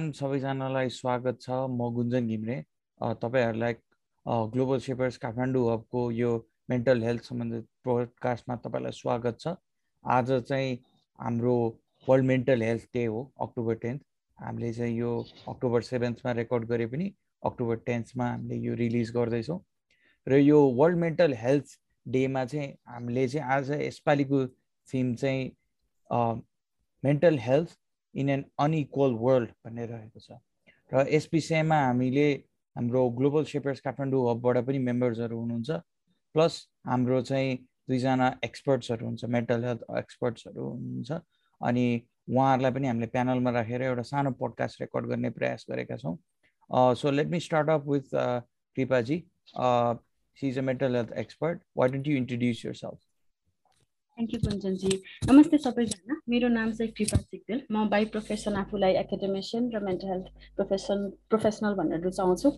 One सबैजनालाई स्वागत छ। म गुन्जन घिम्रे। तपाईँहरूलाई ग्लोबल सेपर्स काठमाडौँ हबको यो मेन्टल हेल्थ सम्बन्धित पोडकास्टमा तपाईँलाई स्वागत छ। आज चाहिँ हाम्रो वर्ल्ड मेन्टल हेल्थ डे हो अक्टोबर टेन्थ। हामीले चाहिँ यो अक्टोबर सेभेन्थमा रेकर्ड गरे पनि अक्टोबर टेन्थमा हामीले यो रिलिज गर्दैछौँ। र यो वर्ल्ड मेन्टल हेल्थ डेमा चाहिँ हामीले चाहिँ आज यसपालिको थिम चाहिँ mental health in an unequal world भन्ने रहेको छ। र यस विषयमा हामीले हाम्रो ग्लोबल सेपर्स काठमाडौँ हबबाट पनि मेम्बर्सहरू हुनुहुन्छ। प्लस हाम्रो चाहिँ दुईजना एक्सपर्ट्सहरू हुन्छ मेन्टल हेल्थ एक्सपर्ट्सहरू हुनुहुन्छ अनि उहाँहरूलाई पनि हामीले प्यानलमा राखेर एउटा सानो पडकास्ट रेकर्ड गर्ने प्रयास गरेका छौँ। So let me start up with कृपाजी। She is a mental health expert why don't you introduce yourself thank you कुञ्जनजी नमस्ते सबैजना। मेरो नाम चाहिँ कृपा सिक्देल म बाई प्रोफेसन आफूलाई एकाडेमिसियन र मेन्टल हेल्थ प्रोफेसन प्रोफेसनल भनेर रुचाउँछु।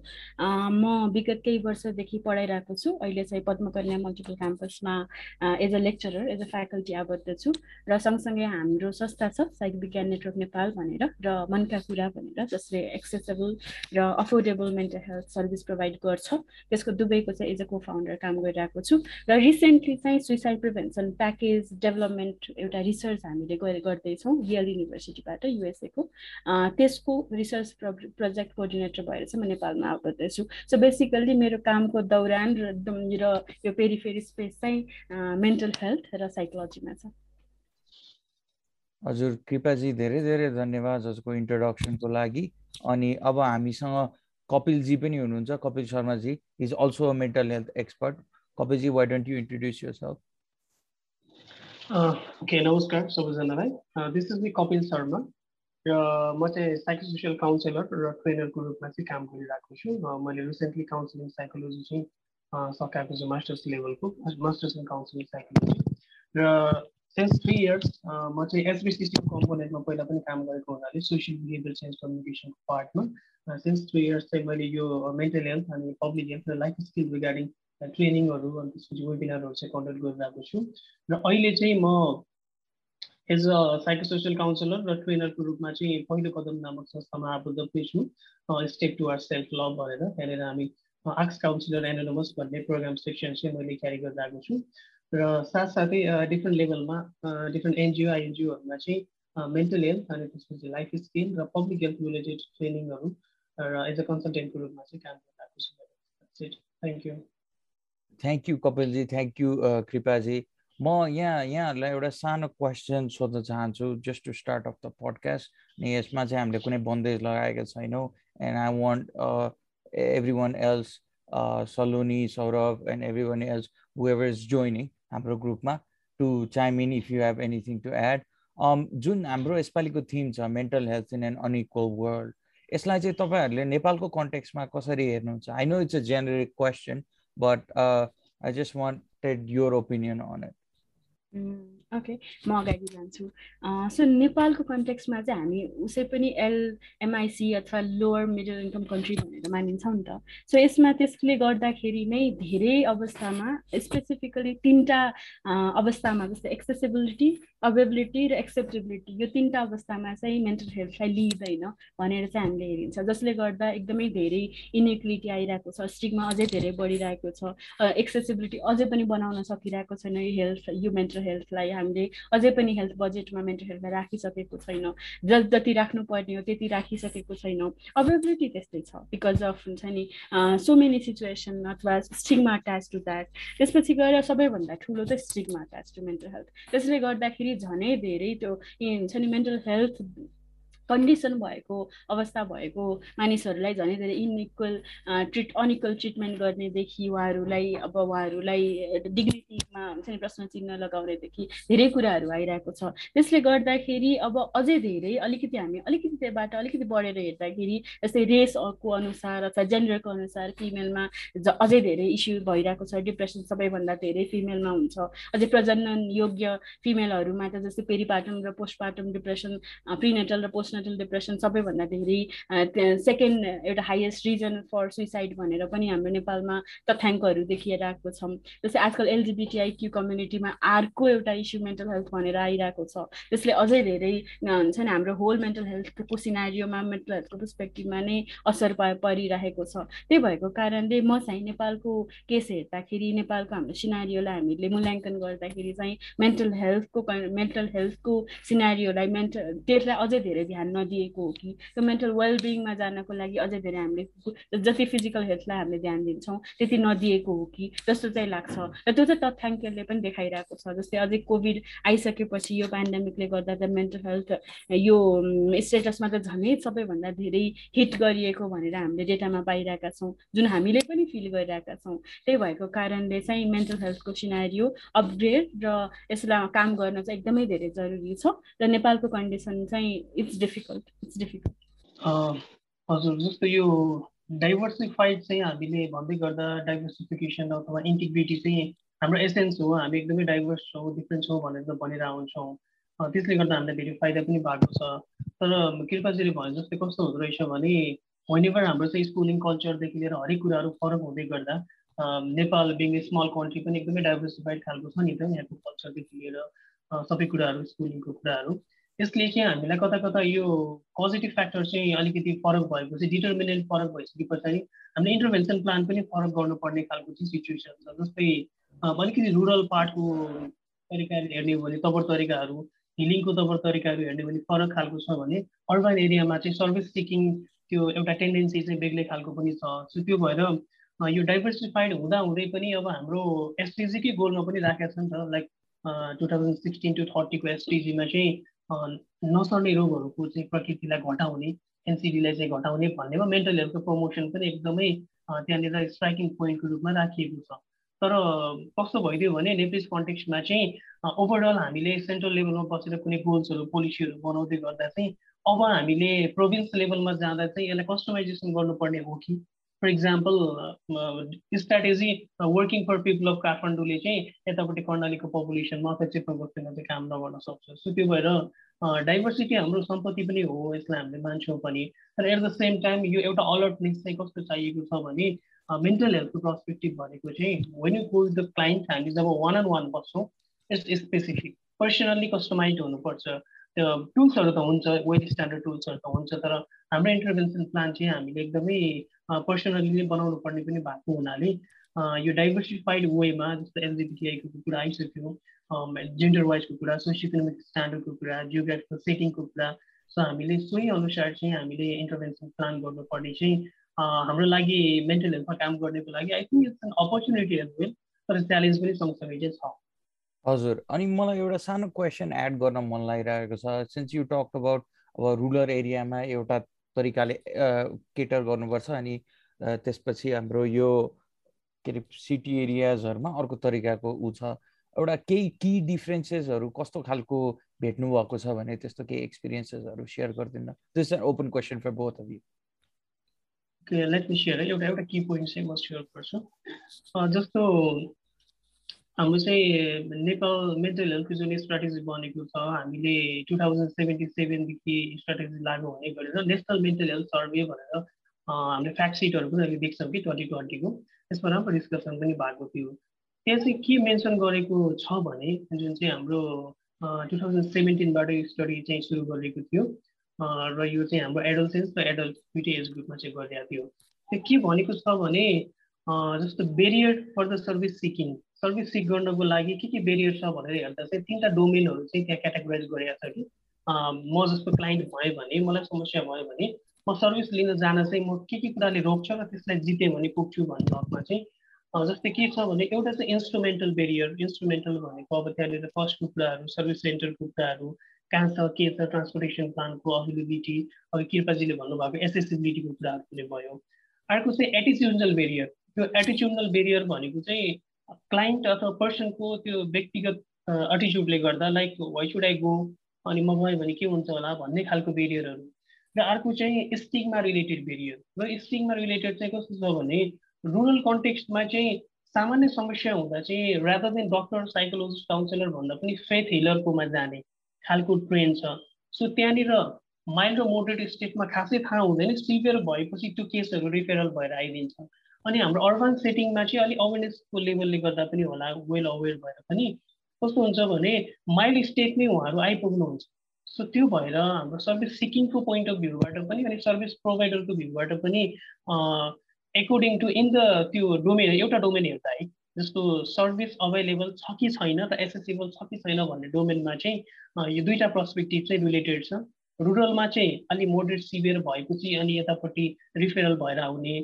म विगत केही वर्षदेखि पढाइरहेको छु। अहिले चाहिँ Padmakanya multiple क्याम्पसमा as a lecturer as a faculty आबद्ध छु। र सँगसँगै हाम्रो संस्था छ साइक विज्ञान नेटवर्क नेपाल भनेर र मनका कुरा भनेर जसले एक्सेसेबल र affordable mental health service provide गर्छ। त्यसको दुवैको चाहिँ एज अ को फाउन्डर काम गरिरहेको छु। र रिसेन्टली चाहिँ सुइसाइड प्रिभेन्सन प्याकेज डेभलपमेन्ट एउटा रिसर्च हामीले गर्दैछौँ रियल युनिभर्सिटीबाट युएसएको त्यसको रिसर्च प्रोजेक्ट कोअर्डिनेटर भएर चाहिँ म नेपालमा आउँदैछु सो बेसिकल्ली मेरो कामको दौरान र यो पेरिफेरी स्पेस चाहिँ मेन्टल हेल्थ र साइकोलोजीमा छ। हजुर कृपाजी धेरै धेरै धन्यवाद हजुरको इन्ट्रोडक्सनको लागि। अनि अब हामीसँग कपिलजी पनि हुनुहुन्छ। Kapil Sharmaji is also a mental health expert कपिलजी why don't you introduce yourself okay नमस्कार सबैजनालाई। This is me Kapil Sharma र म चाहिँ साइकोसोसियल काउन्सिलर र ट्रेनरको रूपमा चाहिँ काम गरिरहेको छु। मैले रिसेन्टली काउन्सिलिङ साइकोलोजी चाहिँ सकाएको छु मास्टर्स लेभलको मास्टर्स इन काउन्सिलिङ साइकोलोजी र सिन्स थ्री इयर्स म चाहिँ एसबी सिस्टम कम्पोनेन्टमा पहिला पनि काम गरेको हुनाले सोसियल बिहेभियर चेन्ज कम्युनिकेसनको पार्टमा सिन्स थ्री इयर्स चाहिँ मैले यो मेन्टल हेल्थ अनि पब्लिक हेल्थ र लाइफ स्किल रिगार्डिङ ट्रेनिङहरू अनि त्यसपछि वेबिनारहरू चाहिँ कन्डक्ट गरिरहेको छु। र अहिले चाहिँ म एज अ साइकोसोसियल काउन्सिलर र ट्रेनरको रूपमा चाहिँ पहिलो कदम नामक संस्थामा आबद्ध पनि छु। Step to our self love भनेर त्यहाँनिर हामी आक्स काउन्सिलर एनोनमस भन्ने प्रोग्राम सेक्सन चाहिँ मैले क्यारी गरिरहेको छु। र साथसाथै डिफ्रेन्ट लेभलमा डिफ्रेन्ट एनजिओ आइएनजिओहरूमा चाहिँ मेन्टल हेल्थ अनि त्यसपछि लाइफ स्किल र पब्लिक हेल्थ रिलेटेड ट्रेनिङहरू र एज अ कन्सल्टेन्टको रूपमा चाहिँ काम गरिरहेको छु। थ्याङ्क यू थ्याङ्क यू कपिलजी. थ्याङ्क यू कृपाजी. म यहाँ यहाँहरूलाई एउटा सानो क्वेसन सोध्न चाहन्छु just to start off the podcast अनि यसमा चाहिँ हामीले कुनै बन्देज लगाएका छैनौँ. And I want everyone else Saloni Saurabh and everyone else whoever is joining हाम्रो ग्रुपमा to chime in if you have anything to add जुन हाम्रो यसपालिको थिम छ mental health in an unequal world यसलाई चाहिँ तपाईँहरूले नेपालको कन्टेक्समा कसरी हेर्नुहुन्छ? I know it's a generic question but uh, I just wanted your opinion on it. Mm. Okay म अगाडि जान्छु सो नेपालको कन्टेक्समा चाहिँ हामी उसै पनि एलएमआइसी अथवा लोवर मिडल इन्कम कन्ट्री भनेर मानिन्छौँ नि त सो यसमा त्यसले गर्दाखेरि नै धेरै अवस्थामा स्पेसिफिकली तिनवटा अवस्थामा जस्तै एक्सेसिबिलिटी अभाइबिलिटी र एक्सेप्टेबिलिटी यो तिनवटा अवस्थामा चाहिँ मेन्टल हेल्थलाई लिइँदैन भनेर चाहिँ हामीले हेरिन्छ जसले गर्दा एकदमै धेरै इनइक्लिटी आइरहेको छ स्टिकमा अझै धेरै बढिरहेको छ एक्सेसिबिलिटी अझै पनि बनाउन सकिरहेको छैन यो हेल्थ यो मेन्टल हेल्थलाई हामीले अझै पनि हेल्थ बजेटमा मेन्टल हेल्थलाई राखिसकेको छैनौँ। ज जति राख्नुपर्ने हो त्यति राखिसकेको छैनौँ। अभाइबिलिटी त्यस्तै छ। बिकज अफ हुन्छ नि सो मेनी सिचुएसन अथवा स्टिगमा अट्याच टु द्याट त्यसपछि गएर सबैभन्दा ठुलो चाहिँ stigma attach to mental health त्यसले गर्दाखेरि झनै धेरै त्यो हुन्छ नि मेन्टल हेल्थ कन्डिसन भएको अवस्था भएको मानिसहरूलाई झनै धेरै इनइक्वल ट्रिट अनइक्वल ट्रिटमेन्ट गर्नेदेखि उहाँहरूलाई अब उहाँहरूलाई डिग्निटीमा हुन्छ नि प्रश्न चिन्ह लगाउनेदेखि धेरै कुराहरू आइरहेको छ। त्यसले गर्दाखेरि अब अझै धेरै अलिकति हामी अलिकति त्योबाट अलिकति बढेर हेर्दाखेरि जस्तै रेसको अनुसार अथवा जेन्डरको अनुसार फिमेलमा अझै धेरै इस्यु भइरहेको छ डिप्रेसन सबैभन्दा धेरै फिमेलमा हुन्छ। अझै प्रजनन योग्य फिमेलहरूमा त जस्तै पेरिपाटम र पोस्टपार्टम डिप्रेसन प्रिनेटल र पोस्ट पोस्टनेटल डिप्रेसन सबैभन्दा धेरै सेकेन्ड एउटा हाइएस्ट रिजन फर सुइसाइड भनेर पनि हाम्रो नेपालमा तथ्याङ्कहरू देखिएर आएको छ। जस्तै आजकल एलजिबिटिआई कम्युनिटीमा अर्को एउटा इस्यु मेन्टल हेल्थ भनेर आइरहेको छ। त्यसले अझै धेरै हुन्छ नि हाम्रो होल मेन्टल हेल्थको सिनारीमा मेन्टल हेल्थको पर्सपेक्टिभमा नै असर परिरहेको छ। त्यही भएको कारणले म चाहिँ नेपालको केस हेर्दाखेरि नेपालको हाम्रो सिनारीलाई हामीले मूल्याङ्कन गर्दाखेरि चाहिँ मेन्टल हेल्थको मेन्टल हेल्थको सिनारीलाई मेन्टल त्यसलाई अझै धेरै ध्यान नदिएको हो कि? त्यो मेन्टल वेलबिङमा जानको लागि अझै धेरै हामीले जति फिजिकल हेल्थलाई हामीले ध्यान दिन्छौँ त्यति नदिएको हो कि? जस्तो चाहिँ लाग्छ। र त्यो चाहिँ तथ्याङ्कले पनि देखाइरहेको छ जस्तै अझै कोभिड आइसकेपछि यो पेन्डेमिकले गर्दा त मेन्टल हेल्थ यो स्टेटसमा त झनै सबैभन्दा धेरै हिट गरिएको भनेर हामीले डेटामा पाइरहेका छौँ जुन हामीले पनि फिल गरिरहेका छौँ। त्यही भएको कारणले चाहिँ मेन्टल हेल्थको सिनारियो अपग्रेड र यसलाई काम गर्न चाहिँ एकदमै धेरै जरुरी छ। र नेपालको कन्डिसन चाहिँ इट्स डिफिकल्ट इट्स डिफिकल्ट हजुर जस्तो यो डाइभर्सिफाइड चाहिँ हामीले भन्दै गर्दा डाइभर्सिफिकेसन अथवा इन्टिग्रिटी चाहिँ हाम्रो एसेन्स हो। हामी एकदमै डाइभर्स छौँ डिफ्रेन्ट छौँ भनेर भनेर आउँछौँ त्यसले गर्दा हामीलाई धेरै फाइदा पनि भएको छ। तर कृपाजीले भने जस्तै कस्तो हुँदो रहेछ भने वेन हाम्रो चाहिँ स्कुलिङ कल्चरदेखि लिएर हरेक कुराहरू फरक हुँदै गर्दा नेपाल बिङ स्मल कन्ट्री पनि एकदमै डाइभर्सिफाइड खालको छ नि त यहाँको कल्चरदेखि लिएर सबै कुराहरू स्कुलिङको कुराहरू। यसले चाहिँ हामीलाई कता कता यो पोजिटिभ फ्याक्टर चाहिँ अलिकति फरक चाहिँ डिटर्मिनेन्ट फरक भइसके पछाडि हामीले इन्टरभेन्सन प्लान पनि फरक गर्नुपर्ने खालको चाहिँ सिचुएसन छ। जस्तै अलिकति रुरल पार्टको तरिकाले हेर्ने हो भने तबर तरिकाहरू हिलिङको तबर तरिकाहरू हेर्ने भने फरक खालको छ भने अर्बन एरियामा चाहिँ सर्भिस सिकिङ त्यो एउटा टेन्डेन्सी चाहिँ बेग्लै खालको पनि छ। सो त्यो भएर यो डाइभर्सिफाइड हुँदा हुँदै पनि अब हाम्रो एसटिजीकै गोलमा पनि राखेको छ नि त like two thousand sixteen to थर्टीको एसटिजीमा चाहिँ नसर्ने रोगहरूको चाहिँ प्रकृतिलाई घटाउने एनसिडीलाई चाहिँ घटाउने भन्नेमा मेन्टल हेल्थको प्रमोसन पनि एकदमै त्यहाँनिर स्ट्राइकिङ पोइन्टको रूपमा राखिएको छ। तर कस्तो भइदियो भने नेप्लिस कन्टेक्स्टमा चाहिँ ओभरअल हामीले सेन्ट्रल लेभलमा बसेर कुनै गोल्सहरू पोलिसीहरू बनाउँदै गर्दा चाहिँ अब हामीले प्रोभिन्स लेभलमा जाँदा चाहिँ यसलाई कस्टमाइजेसन गर्नुपर्ने हो कि? For example strategy working for people of काठमाडौँले चाहिँ यतापट्टि कर्णालीको पपुलेसनमा अफेक्टेडमा बस्दैन चाहिँ काम नगर्न सक्छ सो त्यो भएर डाइभर्सिटी हाम्रो सम्पत्ति पनि हो यसलाई हामीले मान्छौँ पनि तर एट द सेम टाइम यो एउटा अलर्टनेस चाहिँ कस्तो चाहिएको छ भने मेन्टल हेल्थको पर्सपेक्टिभ भनेको चाहिँ when you go the client हामी जब वान अन वान बस्छौँ यस स्पेसिफिक पर्सनल्ली कस्टमाइज हुनुपर्छ त्यो टुल्सहरू त हुन्छ वेल स्ट्यान्डर्ड टुल्सहरू त हुन्छ तर हाम्रो इन्टरभेन्सन प्लान चाहिँ हामीले एकदमै पर्सनली नै बनाउनु पर्ने पनि भएको हुनाले यो डाइभर्सिफाइड वेमा जस्तो एलजिबिटिआईको कुरा आइसक्यो जेन्डर वाइजको कुरा सोसियो इकोनोमिक स्ट्यान्डर्डको कुरा जियोग्राफिकल सेटिङको कुरा सो हामीले सोही अनुसार चाहिँ हामीले इन्टरभेन्सन प्लान गर्नुपर्ने चाहिँ हाम्रो लागि मेन्टल हेल्थमा काम गर्नेको लागि I think it's an opportunity as well तर च्यालेन्ज पनि सँगसँगै चाहिँ छ। हजुर अनि मलाई एउटा सानो क्वेसन एड गर्न मन लागिरहेको छ। सिन्स यु टक अबाउट अब रुरल एरियामा एउटा तरिकाले केटर गर्नुपर्छ अनि त्यसपछि हाम्रो यो के अरे सिटी एरियाजहरूमा अर्को तरिकाको ऊ छ। एउटा केही की डिफ्रेन्सेसहरू कस्तो खालको भेट्नु भएको छ भने त्यस्तो केही एक्सपिरियन्सेसहरू सेयर गरिदिनु। This an open question for both of you let me share एउटा एउटा की पोइन्ट चाहिँ म सेयर गर्छु। जस्तो हाम्रो चाहिँ नेपाल मेन्टल हेल्थको जुन स्ट्राटेजी बनेको छ। हामीले टु थाउजन्ड सेभेन्टी सेभेनदेखि स्ट्राटेजी लागु हुने गरेर नेसनल मेन्टल हेल्थ सर्भे भनेर हामीले फ्याक्ट सिटहरू पनि अहिले देख्छौँ कि ट्वेन्टी ट्वेन्टीको। त्यसमा राम्रो डिस्कसन पनि भएको थियो। त्यहाँ चाहिँ के मेन्सन गरेको छ भने जुन चाहिँ हाम्रो टु थाउजन्ड सेभेन्टिनबाट स्टडी चाहिँ सुरु गरेको थियो। र यो चाहिँ हाम्रो एडल्सेन्स र एडल्ट दुइटै एज ग्रुपमा चाहिँ गरिरहेको थियो। त्यो के भनेको छ भने जस्तो barrier for the service seeking. Service seek गर्नको लागि के के बेरियर छ भनेर हेर्दा चाहिँ तिनवटा डोमेनहरू चाहिँ त्यहाँ क्याटेगोराइज गरेको छ कि म जस्तो क्लाइन्ट भयो भने मलाई समस्या भयो भने म सर्भिस लिन जान चाहिँ म के के कुराले रोक्छ र त्यसलाई जितेँ भने पुग्छु भन्ने हकमा चाहिँ जस्तै के छ भने एउटा चाहिँ इन्स्ट्रुमेन्टल बेरियर इन्स्ट्रुमेन्टल भनेको अब त्यहाँनिर फर्स्टको कुराहरू सर्भिस सेन्टरको कुराहरू कहाँ छ के छ ट्रान्सपोर्टेसन प्लानको अभाइलेबिलिटी अब कृपाजीले भन्नुभएको एसेसिबिलिटीको कुराहरू पनि भयो। अर्को चाहिँ एटिच्युडनल बेरियर त्यो एटिच्युडनल बेरियर भनेको चाहिँ क्लाइन्ट अथवा पर्सनको त्यो व्यक्तिगत एटिच्युडले गर्दा like why should I go अनि म गएँ भने के हुन्छ होला? भन्ने खालको बेरियरहरू र अर्को चाहिँ स्टिङमा रिलेटेड बेरियर र स्टिङमा रिलेटेड चाहिँ कस्तो छ भने रुरल कन्टेक्स्टमा चाहिँ सामान्य समस्या हुँदा चाहिँ rather than doctor psychologist counsellor भन्दा पनि फेथ हिलरकोमा जाने खालको ट्रेन्ड छ। सो त्यहाँनिर माइल्ड र मोडरेट स्टेटमा खासै थाहा हुँदैन। सिभियर भएपछि त्यो केसहरू रिफेरल भएर आइदिन्छ। अनि हाम्रो अर्बन सेटिङमा चाहिँ अलिक अवेरनेसको लेभलले गर्दा पनि होला वेल अवेर भएर पनि। कस्तो हुन्छ भने माइल्ड स्टेटमै उहाँहरू आइपुग्नुहुन्छ। सो त्यो भएर हाम्रो सर्भिस सिकिङको पोइन्ट अफ भ्यूबाट पनि अनि सर्भिस प्रोभाइडरको भ्यूबाट पनि एकोर्डिङ टु इन द त्यो डोमेन एउटा डोमेन हेर्दा है जस्तो सर्भिस अभाइलेबल छ कि छैन र एसेसेबल छ कि छैन भन्ने डोमेनमा चाहिँ यो दुईवटा पर्सपेक्टिभ चाहिँ रिलेटेड छ। रुरलमा चाहिँ अलिक मोडरेट सिभियर भएपछि अनि यतापट्टि रिफेरल भएर आउने।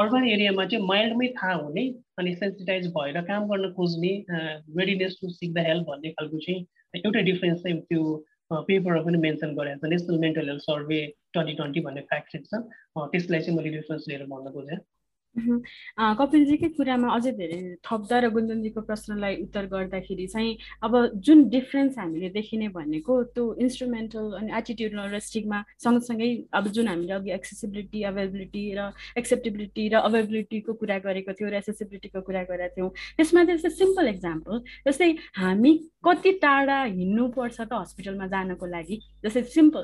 अर्बन एरियामा चाहिँ माइल्डमै थाहा हुने अनि सेन्सिटाइज भएर काम गर्न खोज्ने readiness to seek the help भन्ने खालको चाहिँ एउटै डिफ्रेन्स चाहिँ त्यो पेपरमा पनि मेन्सन गरेको छ national mental health survey twenty twenty भन्ने फ्याक्ट छ। त्यसलाई चाहिँ मैले डिफ्रेन्स लिएर भन्न खोजेँ। कपिलजीकै कुरामा अझै धेरै थप्दा र गुन्जनजीको प्रश्नलाई उत्तर गर्दाखेरि चाहिँ अब जुन डिफ्रेन्स हामीले देखिने भनेको त्यो इन्स्ट्रुमेन्टल अनि एटिट्युडल र स्टिकमा सँगसँगै अब जुन हामीले अघि एक्सेसिबिलिटी अभाइबिलिटी र एक्सेप्टेबिलिटी र अभाइबिलिटीको कुरा गरेको थियौँ र एक्सेसिबिलिटीको कुरा गरेका थियौँ। त्यसमा चाहिँ सिम्पल इक्जाम्पल जस्तै हामी कति टाढा हिँड्नुपर्छ त हस्पिटलमा जानको लागि जस्तै सिम्पल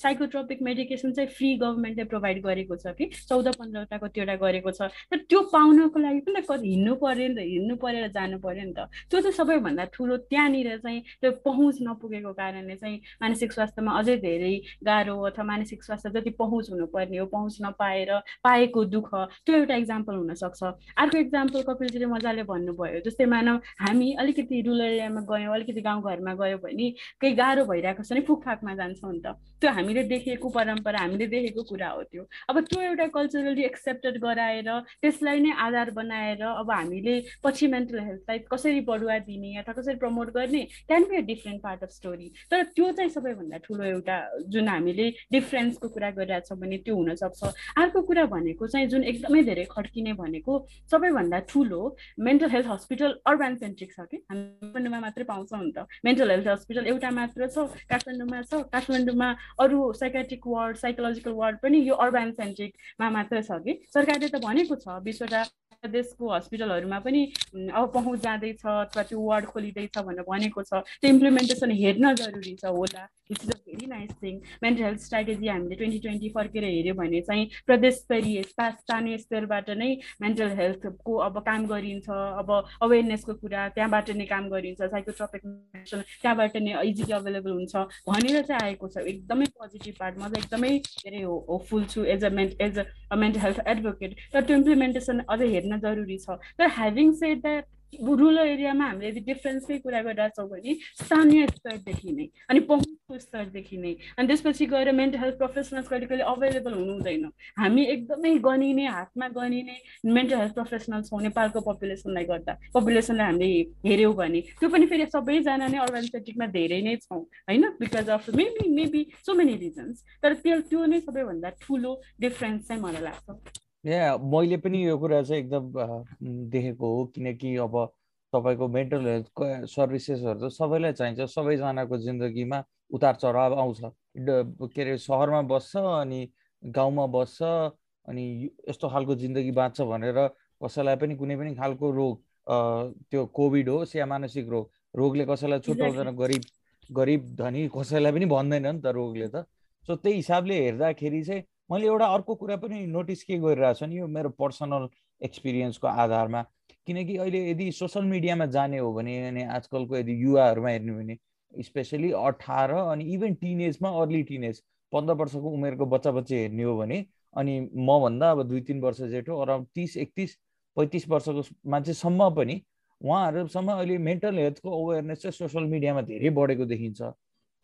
साइकोट्रोपिक मेडिकेसन चाहिँ फ्री गभर्मेन्टले प्रोभाइड गरेको छ कि चौध पन्ध्रवटा कतिवटा गरेको छ। तर त्यो पाउनको लागि पनि त कति हिँड्नु पऱ्यो नि त हिँड्नु परेर जानु पऱ्यो नि त। त्यो चाहिँ सबैभन्दा ठुलो त्यहाँनिर चाहिँ त्यो पहुँच नपुगेको कारणले चाहिँ मानसिक स्वास्थ्यमा अझै धेरै गाह्रो अथवा मानसिक स्वास्थ्य जति पहुँच हुनुपर्ने हो पहुँच नपाएर पाएको दुःख त्यो एउटा इक्जाम्पल हुनसक्छ। अर्को इक्जाम्पल कपिलजीले मजाले भन्नुभयो जस्तै मानव हामी अलिकति रुरल एरियामा गयौँ अलिकति गाउँघरमा गयो भने केही गाह्रो भइरहेको छ भने फुकफाकमा जान्छौँ नि त। त्यो हामीले देखेको परम्परा हामीले देखेको कुरा हो त्यो। अब त्यो एउटा कल्चरली एक्सेप्टेड गराएर त्यसलाई नै आधार बनाएर अब हामीले पछि मेन्टल हेल्थलाई कसरी बढुवा दिने अथवा कसरी प्रमोट गर्ने can be a different part of story तर त्यो चाहिँ सबैभन्दा ठुलो एउटा जुन हामीले डिफ्रेन्सको कुरा गरिरहेछौँ भने त्यो हुनसक्छ। अर्को कुरा भनेको चाहिँ जुन एकदमै धेरै खड्किने भनेको सबैभन्दा ठुलो mental health hospital urban centric छ कि? हामी काठमाडौँमा मात्रै पाउँछौँ नि त। मेन्टल हेल्थ हस्पिटल एउटा मात्र छ काठमाडौँमा छ। काठमाडौँमा अरू साइकेट्रिक वार्ड साइकोलोजिकल वार्ड पनि यो अर्बान सेन्ट्रिकमा मात्र छ कि? सरकारले त भनेको छ बिसवटा देशको हस्पिटलहरूमा पनि अब पहुँच जाँदैछ अथवा त्यो वार्ड खोलिँदैछ भनेर भनेको छ त्यो इम्प्लिमेन्टेसन हेर्न जरुरी छ होला। It's a very nice thing mental health strategy हामीले ट्वेन्टी ट्वेन्टी फर्केर हेऱ्यो भने चाहिँ प्रदेश स्तरीय स्थानीय स्तरबाट नै मेन्टल हेल्थको अब काम गरिन्छ। अब अवेरनेसको कुरा त्यहाँबाट नै काम गरिन्छ। साइकोट्रपिक मेडिसन त्यहाँबाट नै इजिली अभाइलेबल हुन्छ। भनेर चाहिँ आएको छ। एकदमै पोजिटिभ पार्ट म चाहिँ एकदमै धेरै होपफुल छु as a ment as a mental health advocate तर त्यो इम्प्लिमेन्टेसन अझै हेर्न जरुरी छ। तर ह्याभिङ सेड द्याट रुरल एरियामा हामीले यदि डिफ्रेन्सकै कुरा गरिरहेछौँ भने स्थानीय स्तरदेखि नै अनि पहुँचको स्तरदेखि नै अनि त्यसपछि गएर मेन्टल हेल्थ प्रोफेसनल्स कहिले कहिले अभाइलेबल हुनु हुँदैन हामी एकदमै गनिने हातमा गनिने मेन्टल हेल्थ प्रोफेसनल्स हौँ नेपालको पपुलेसनलाई गर्दा। पपुलेसनलाई हामीले हेऱ्यौँ भने त्यो पनि फेरि सबैजना नै अर्बान धेरै नै छौँ होइन? Because of maybe maybe so many reasons तर त्यो त्यो नै सबैभन्दा ठुलो डिफ्रेन्स चाहिँ मलाई लाग्छ। या मैले पनि यो कुरा चाहिँ एकदम देखेको हो। किनकि अब तपाईँको मेन्टल हेल्थको सर्भिसेसहरू त सबैलाई चाहिन्छ। सबैजनाको जिन्दगीमा उतार चढाव आउँछ के अरे सहरमा बस्छ अनि गाउँमा बस्छ अनि यस्तो खालको जिन्दगी बाँच्छ भनेर कसैलाई पनि कुनै पनि खालको रोग त्यो कोभिड होस् या मानसिक रोग रोगले कसैलाई छुट्याउँदैन गरिब गरिब धनी कसैलाई पनि भन्दैन नि त रोगले त। सो त्यही हिसाबले हेर्दाखेरि चाहिँ मैले एउटा अर्को कुरा पनि नोटिस के गरिरहेको छु नि यो मेरो पर्सनल एक्सपिरियन्सको आधारमा। किनकि अहिले यदि सोसल मिडियामा जाने हो भने अनि आजकलको यदि युवाहरूमा हेर्ने भने स्पेसली अठार अनि इभन टिनेजमा अर्ली टिनेज पन्ध्र वर्षको उमेरको बच्चा बच्ची हेर्ने हो भने अनि मभन्दा अब दुई तिन वर्ष जेठो अराउन्ड तिस एकतिस पैँतिस वर्षको मान्छेसम्म पनि उहाँहरूसम्म अहिले मेन्टल हेल्थको अवेरनेस चाहिँ सोसियल मिडियामा धेरै बढेको देखिन्छ।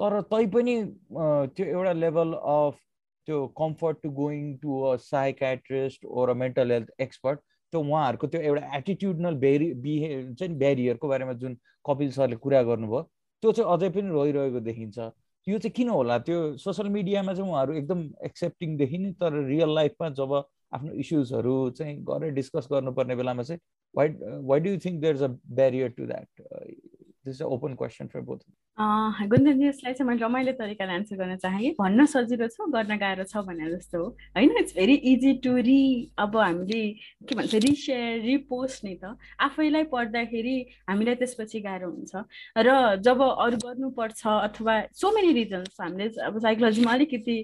तर तैपनि त्यो एउटा लेभल अफ त्यो comfort to going to a psychiatrist or a mental health expert त्यो उहाँहरूको त्यो एउटा एटिट्युडनल बेरि बिहे हुन्छ नि ब्यारियरको बारेमा जुन कपिल सरले कुरा गर्नुभयो त्यो चाहिँ अझै पनि रहिरहेको देखिन्छ। यो चाहिँ किन होला? त्यो सोसियल मिडियामा चाहिँ उहाँहरू एकदम एक्सेप्टिङ देखिने तर रियल लाइफमा जब आफ्नो इस्युजहरू चाहिँ गरेर डिस्कस गर्नुपर्ने बेलामा चाहिँ why why do think there is a barrier to that this a open question for both Gunjanji यसलाई चाहिँ मैले रमाइलो तरिकाले एन्सर गर्न चाहेँ भन्न सजिलो छ गर्न गाह्रो छ भने जस्तो हो। होइन इट्स भेरी इजी टु रि अब हामीले के भन्छ रिसेयर रिपोस्ट नि त। आफैलाई पढ्दाखेरि हामीलाई त्यसपछि गाह्रो हुन्छ। र जब अरू गर्नुपर्छ अथवा सो मेनी रिजन्स हामीले अब साइकोलोजीमा अलिकति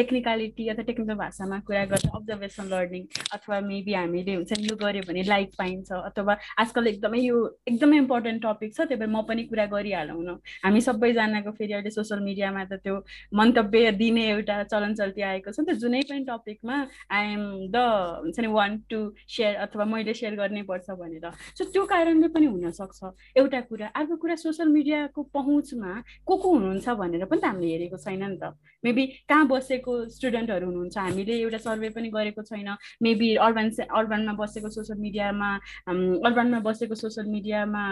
टेक्निकलिटी अथवा टेक्निकल भाषामा कुरा गर्दा अब्जर्भेसन लर्निङ अथवा मेबी हामीले हुन्छ यो गऱ्यो भने लाइक पाइन्छ अथवा आजकल एकदमै यो एकदमै इम्पोर्टेन्ट टपिक छ त्यही भएर म पनि कुरा गरिहालौँ न। हामी सबैजनाको फेरि अहिले सोसियल मिडियामा त त्यो मन्तव्य दिने एउटा चलन चल्ती आएको छ नि त। जुनै पनि टपिकमा आइएम द हुन्छ नि वान टु सेयर अथवा मैले सेयर गर्नै पर्छ भनेर। सो त्यो कारणले पनि हुनसक्छ। एउटा कुरा अर्को कुरा सोसियल मिडियाको पहुँचमा को को हुनुहुन्छ भनेर पनि त हामीले हेरेको छैन नि त। मेबी कहाँ बसेको स्टुडेन्टहरू हुनुहुन्छ हामीले एउटा सर्वे पनि गरेको छैन। मेबी अर्बन अर्बनमा बसेको सोसियल मिडियामा अर्बनमा बसेको सोसियल मिडियामा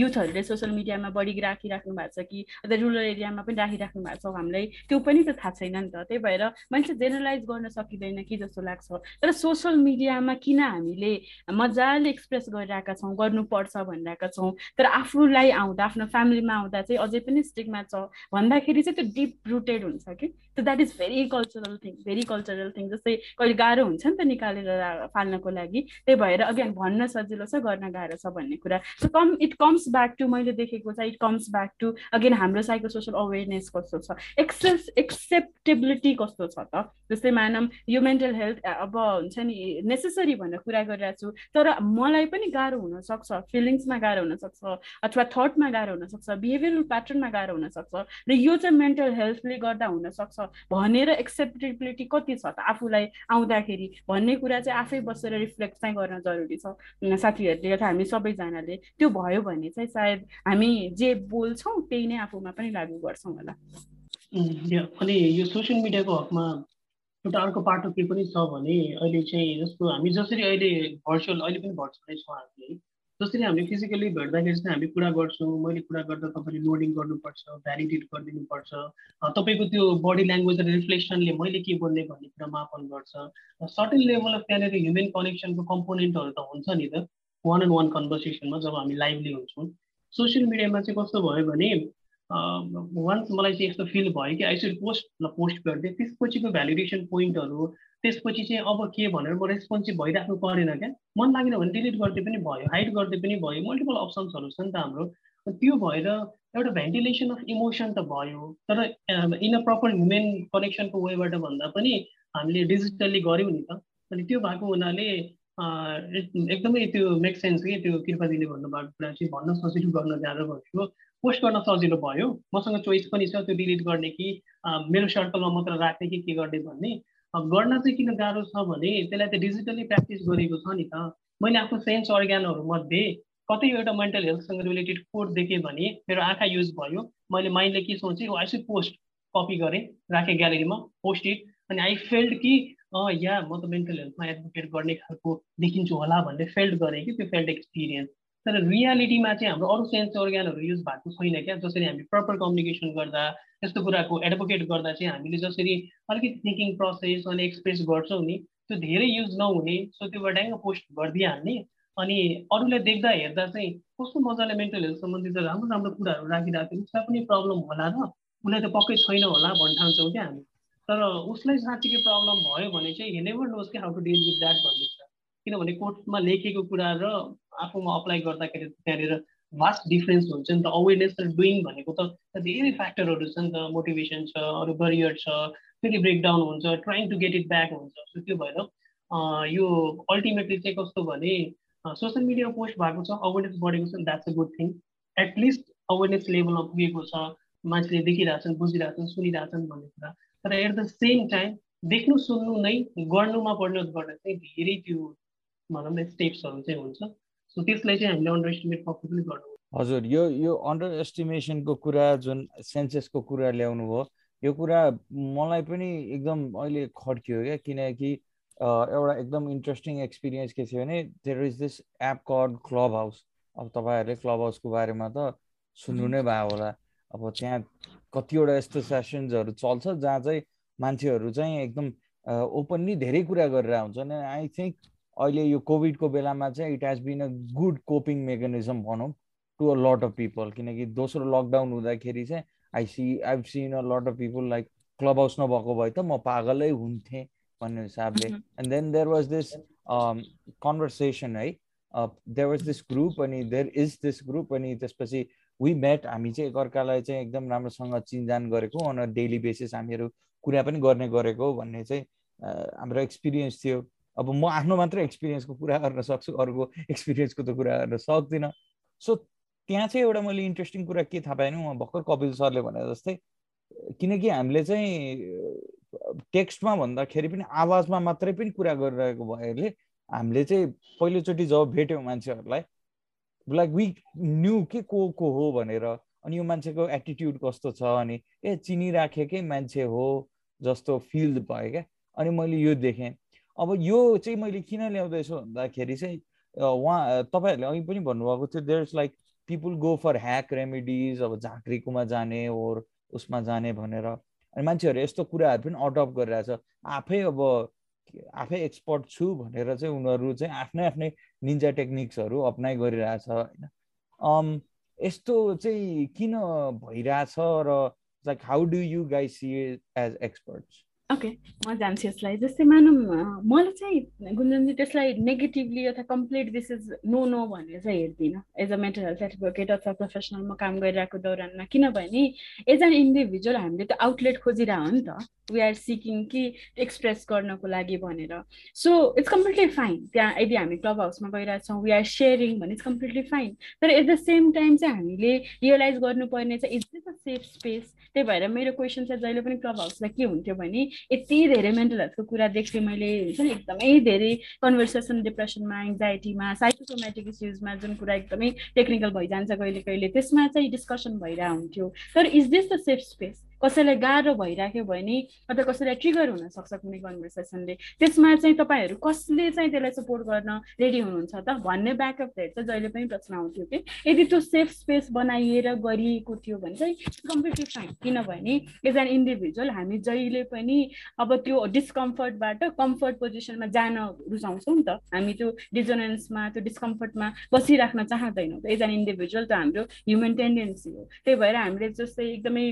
युथहरूले सोसियल मिडियामा बढी राखिराख्नु भएको छ। कि? अथवा रुरल एरियामा पनि राखिराख्नु भएको छ हामीलाई त्यो पनि त थाहा छैन नि त। त्यही भएर मान्छे जेनरलाइज गर्न सकिँदैन कि जस्तो लाग्छ। तर सोसियल मिडियामा किन हामीले मजाले एक्सप्रेस गरिरहेका छौँ गर्नुपर्छ भनिरहेका छौँ? तर आफूलाई आउँदा आफ्नो फ्यामिलीमा आउँदा चाहिँ अझै पनि स्टिकमा छ। भन्दाखेरि चाहिँ त्यो डिप रुटेड हुन्छ कि? त that is very cultural thing very cultural thing जस्तै कहिले गाह्रो हुन्छ नि त निकालेर फाल्नको लागि। त्यही भएर अगेन भन्न सजिलो छ गर्न गाह्रो छ भन्ने कुरा। So come it comes back to मैले देखेको छ it comes back to again हाम्रो साइको सोसल अवेरनेस कस्तो छ? एक्सेस एक्सेप्टेबिलिटी कस्तो छ त? जस्तै मानम यो मेन्टल हेल्थ अब हुन्छ नि नेसेसरी भनेर कुरा गरिरहेको छु तर मलाई पनि गाह्रो हुनसक्छ फिलिङ्समा गाह्रो हुनसक्छ अथवा थटमा गाह्रो हुनसक्छ बिहेभियरल प्याटर्नमा गाह्रो हुनसक्छ र यो चाहिँ मेन्टल हेल्थले गर्दा हुनसक्छ भनेर एक्सेप्टेबिलिटी कति छ त आफूलाई आउँदाखेरि? भन्ने कुरा चाहिँ आफै बसेर रिफ्लेक्ट चाहिँ गर्न जरुरी छ। साथीहरूले अथवा हामी सबैजनाले त्यो भयो भने चाहिँ सायद हामी जे बोल्छौँ त्यही नै आफूमा पनि लागु गर्छौँ होला। अनि यो सोसियल मिडियाको हकमा एउटा अर्को पाटो के पनि छ भने अहिले चाहिँ जस्तो हामी जसरी अहिले भर्चुअल अहिले पनि भर्चुअलै छौँ हामीले जसरी हामीले फिजिकली भेट्दाखेरि चाहिँ हामी कुरा गर्छौँ मैले कुरा गर्दा तपाईँले लोडिङ गर्नुपर्छ भ्यालिडेट गरिदिनुपर्छ। तपाईँको त्यो बडी ल्याङ्ग्वेज र रिफ्लेक्सनले मैले के बोल्ने भन्ने कुरा मापन गर्छ। सर्टेन लेभल अफ त्यहाँनिर ह्युमन कनेक्सनको कम्पोनेन्टहरू त हुन्छ नि त। वान एन्ड वान कन्भर्सेसनमा जब हामी लाइभली हुन्छौँ। सोसियल मिडियामा चाहिँ कस्तो भयो भने वान्स मलाई चाहिँ यस्तो फिल भयो कि आइसुड पोस्ट पोस्ट गरिदिएँ। त्यसपछिको भ्यालिडेसन पोइन्टहरू त्यसपछि चाहिँ अब के भनेर म रेस्पोन्सिभ भइराख्नु परेन क्या? मन लागेन भने डिलिट गर्दै पनि भयो हाइड गर्दै पनि भयो। मल्टिपल अप्सन्सहरू छ नि त हाम्रो। त्यो भएर एउटा भेन्टिलेसन अफ इमोसन त भयो। तर इन अ प्रपर ह्युमेन कनेक्सनको वेबाट भन्दा पनि हामीले डिजिटल्ली गऱ्यौँ नि त। अनि त्यो भएको हुनाले एकदमै त्यो मेक सेन्स कि त्यो कृपाजीले भन्नुभएको कुरा चाहिँ भन्न सजिलो गर्न जाँदा भनेको पोस्ट गर्न सजिलो भयो। मसँग चोइस पनि छ त्यो डिलिट गर्ने कि मेरो सर्कलमा मात्र राख्ने कि के गर्ने भन्ने। गर्न चाहिँ किन गाह्रो छ भने त्यसलाई त डिजिटली प्र्याक्टिस गरेको छ नि त। मैले आफ्नो सेन्स अर्ग्यानहरू मध्ये कतै एउटा मेन्टल हेल्थसँग रिलेटेड कोड देखेँ भने मेरो आँखा युज भयो। मैले माइन्डले के सोचेँ आई सुड पोस्ट कपी गरेँ राखेँ ग्यालेरीमा पोस्ट इट अनि आई फेल्ड कि या म त मेन्टल हेल्थमा एडभोकेट गर्ने खालको देखिन्छु होला भन्ने फेल्ड गरेँ कि त्यो फेल्ड एक्सपिरियन्स तर रियालिटीमा चाहिँ हाम्रो अरू सेन्स अर्ग्यानहरू युज भएको छैन क्या। जसरी हामी प्रपर कम्युनिकेसन गर्दा यस्तो कुराको एडभोकेट गर्दा चाहिँ हामीले जसरी अलिकति थिङ्किङ प्रोसेस अनि एक्सप्रेस गर्छौँ नि त्यो धेरै युज नहुने सो त्यो ड्याङ्ग पोस्ट गरिदिइहाल्ने। अनि अरूलाई देख्दा हेर्दा चाहिँ कस्तो मजाले मेन्टल हेल्थ सम्बन्धित राम्रो राम्रो कुराहरू राखिरहेको थियो उसलाई पनि प्रब्लम होला र उसलाई त पक्कै छैन होला भन्न ठान्छौँ क्या हामी। तर उसलाई साँच्चीकै प्रब्लम भयो भने चाहिँ हि नेभर नोज कि how to deal with that कुरा। किनभने कोर्टमा लेखेको कुरा र आफूमा अप्लाई गर्दाखेरि त्यहाँनिर भास्ट डिफ्रेन्स हुन्छ नि त अवेरनेस र डुइङ भनेको त धेरै फ्याक्टरहरू छ नि त मोटिभेसन छ अरू बरियर छ फेरि ब्रेकडाउन हुन्छ trying to get it back हुन्छ। सो त्यो भएर यो अल्टिमेटली चाहिँ कस्तो भने सोसियल मिडियामा पोस्ट भएको छ अवेरनेस बढेको छ that's a good thing at least awareness लेभलमा पुगेको छ मान्छेले देखिरहेछन् बुझिरहेछन् सुनिरहेछन् भन्ने कुरा। तर एट द सेम टाइम देख्नु सुन्नु नै गर्नुमा परिणत गर्न चाहिँ धेरै त्यो भनौँ न स्टेप्सहरू चाहिँ हुन्छ। सो त्यसलाई चाहिँ हामीले अन्डर एस्टिमेट पक्कै पनि गर्नु हजुर यो यो अन्डर एस्टिमेसनको कुरा जुन सेन्सेसको कुरा ल्याउनु भयो यो कुरा मलाई पनि एकदम अहिले खड्कियो क्या किनकि एउटा एकदम इन्ट्रेस्टिङ एक्सपिरियन्स के थियो भने there is this app called Clubhouse अब तपाईँहरूले क्लब हाउसको बारेमा त सुन्नु नै भयो होला। अब त्यहाँ कतिवटा यस्तो सेसन्सहरू चल्छ जहाँ चाहिँ मान्छेहरू चाहिँ एकदम ओपनली धेरै कुरा गरेर हुन्छन्। आई थिङ्क अहिले यो कोभिडको बेलामा चाहिँ it has been a good coping mechanism भनौँ to a lot of people किनकि दोस्रो लकडाउन हुँदाखेरि चाहिँ I see I've seen a lot of people like Clubhouse नभएको भए त म पागलै हुन्थेँ भन्ने हिसाबले। And then there was this conversation है देयर वाज दिस ग्रुप अनि देयर इज दिस ग्रुप अनि त्यसपछि वी मेट हामी चाहिँ एकअर्कालाई चाहिँ एकदम राम्रोसँग चिनजान गरेको अन डेली बेसिस हामीहरू कुरा पनि गर्ने गरेको भन्ने चाहिँ हाम्रो एक्सपिरियन्स थियो। अब म आफ्नो मात्र एक्सपिरियन्सको कुरा गर्न सक्छु अरूको एक्सपिरियन्सको त कुरा गर्न सक्दिनँ। सो त्यहाँ चाहिँ एउटा मैले इन्ट्रेस्टिङ कुरा के थाहा पाएन म भर्खर कपिल सरले भने जस्तै किनकि हामीले चाहिँ टेक्स्टमा भन्दाखेरि पनि आवाजमा मात्रै पनि कुरा गरिरहेको भएले हामीले चाहिँ पहिलोचोटि जब भेट्यौँ मान्छेहरूलाई लाइक वी न्यू के को को हो भनेर अनि यो मान्छेको एटिट्युड कस्तो छ अनि ए चिनिराखेकै मान्छे हो जस्तो फिल भयो क्या? अनि मैले यो देखेँ। अब यो चाहिँ मैले किन ल्याउँदैछु भन्दाखेरि चाहिँ उहाँ तपाईँहरूले अघि पनि भन्नुभएको थियो there is like people go for hack remedies अब झाँक्रीकोमा जाने ओर उसमा जाने भनेर। अनि मान्छेहरू यस्तो कुराहरू पनि अडप्ट गरिरहेछ। आफै अब आफै एक्सपर्ट छु भनेर चाहिँ उनीहरू चाहिँ आफ्नै आफ्नै निन्जा टेक्निक्सहरू अप्नाइ गरिरहेछ होइन। यस्तो चाहिँ किन भइरहेछ र like how do you guys see as experts okay म जान्छु यसलाई। जस्तै मानौँ मलाई चाहिँ गुन्जनजी त्यसलाई नेगेटिभली अथवा complete this is no no भनेर चाहिँ हेर्दिनँ। As a mental health advocate अथवा प्रोफेसनल म काम गरिरहेको दौरानमा। किनभने एज एन इन्डिभिजुअल हामीले त आउटलेट खोजिरह नि त। वी आर सिकिङ कि एक्सप्रेस गर्नको लागि भनेर। सो इट्स कम्प्लिटली फाइन त्यहाँ यदि हामी क्लब हाउसमा गइरहेछौँ वी आर सेयरिङ भने इट्स कम्प्लिटली फाइन तर एट द सेम टाइम चाहिँ हामीले रियलाइज गर्नुपर्ने चाहिँ is this a safe space त्यही भएर मेरो क्वेसन चाहिँ जहिले पनि क्लब हाउसलाई के हुन्थ्यो भने यति धेरै मेन्टल हेल्थको कुरा देख्थेँ मैले हुन्छ नि एकदमै धेरै कन्भर्सेसन डिप्रेसनमा एङ्जाइटीमा साइकोसोमेटिक इस्युजमा जुन कुरा एकदमै टेक्निकल भइजान्छ कहिले कहिले त्यसमा चाहिँ डिस्कसन भइरहेको हुन्थ्यो। तर is this the safe space कसैलाई गाह्रो भइराख्यो भने अथवा कसैलाई ट्रिगर हुनसक्छ कुनै कन्भर्सेसनले त्यसमा चाहिँ तपाईँहरू कसले चाहिँ त्यसलाई सपोर्ट गर्न रेडी हुनुहुन्छ त? भन्ने ब्याकअप हेड चाहिँ जहिले पनि प्रश्न आउँथ्यो कि। यदि त्यो सेफ स्पेस बनाइएर गरिएको थियो भने चाहिँ कम्प्लिटली फाइन किनभने एज एन इन्डिभिजुअल हामी जहिले पनि अब त्यो डिस्कम्फर्टबाट कम्फर्ट पोजिसनमा जान रुचाउँछौँ नि त। हामी त्यो डिजोनेन्समा त्यो डिस्कम्फर्टमा बसिराख्न चाहँदैनौँ। एज एन इन्डिभिजुअल त हाम्रो ह्युमन टेन्डेन्सी हो। त्यही भएर हामीले जस्तै एकदमै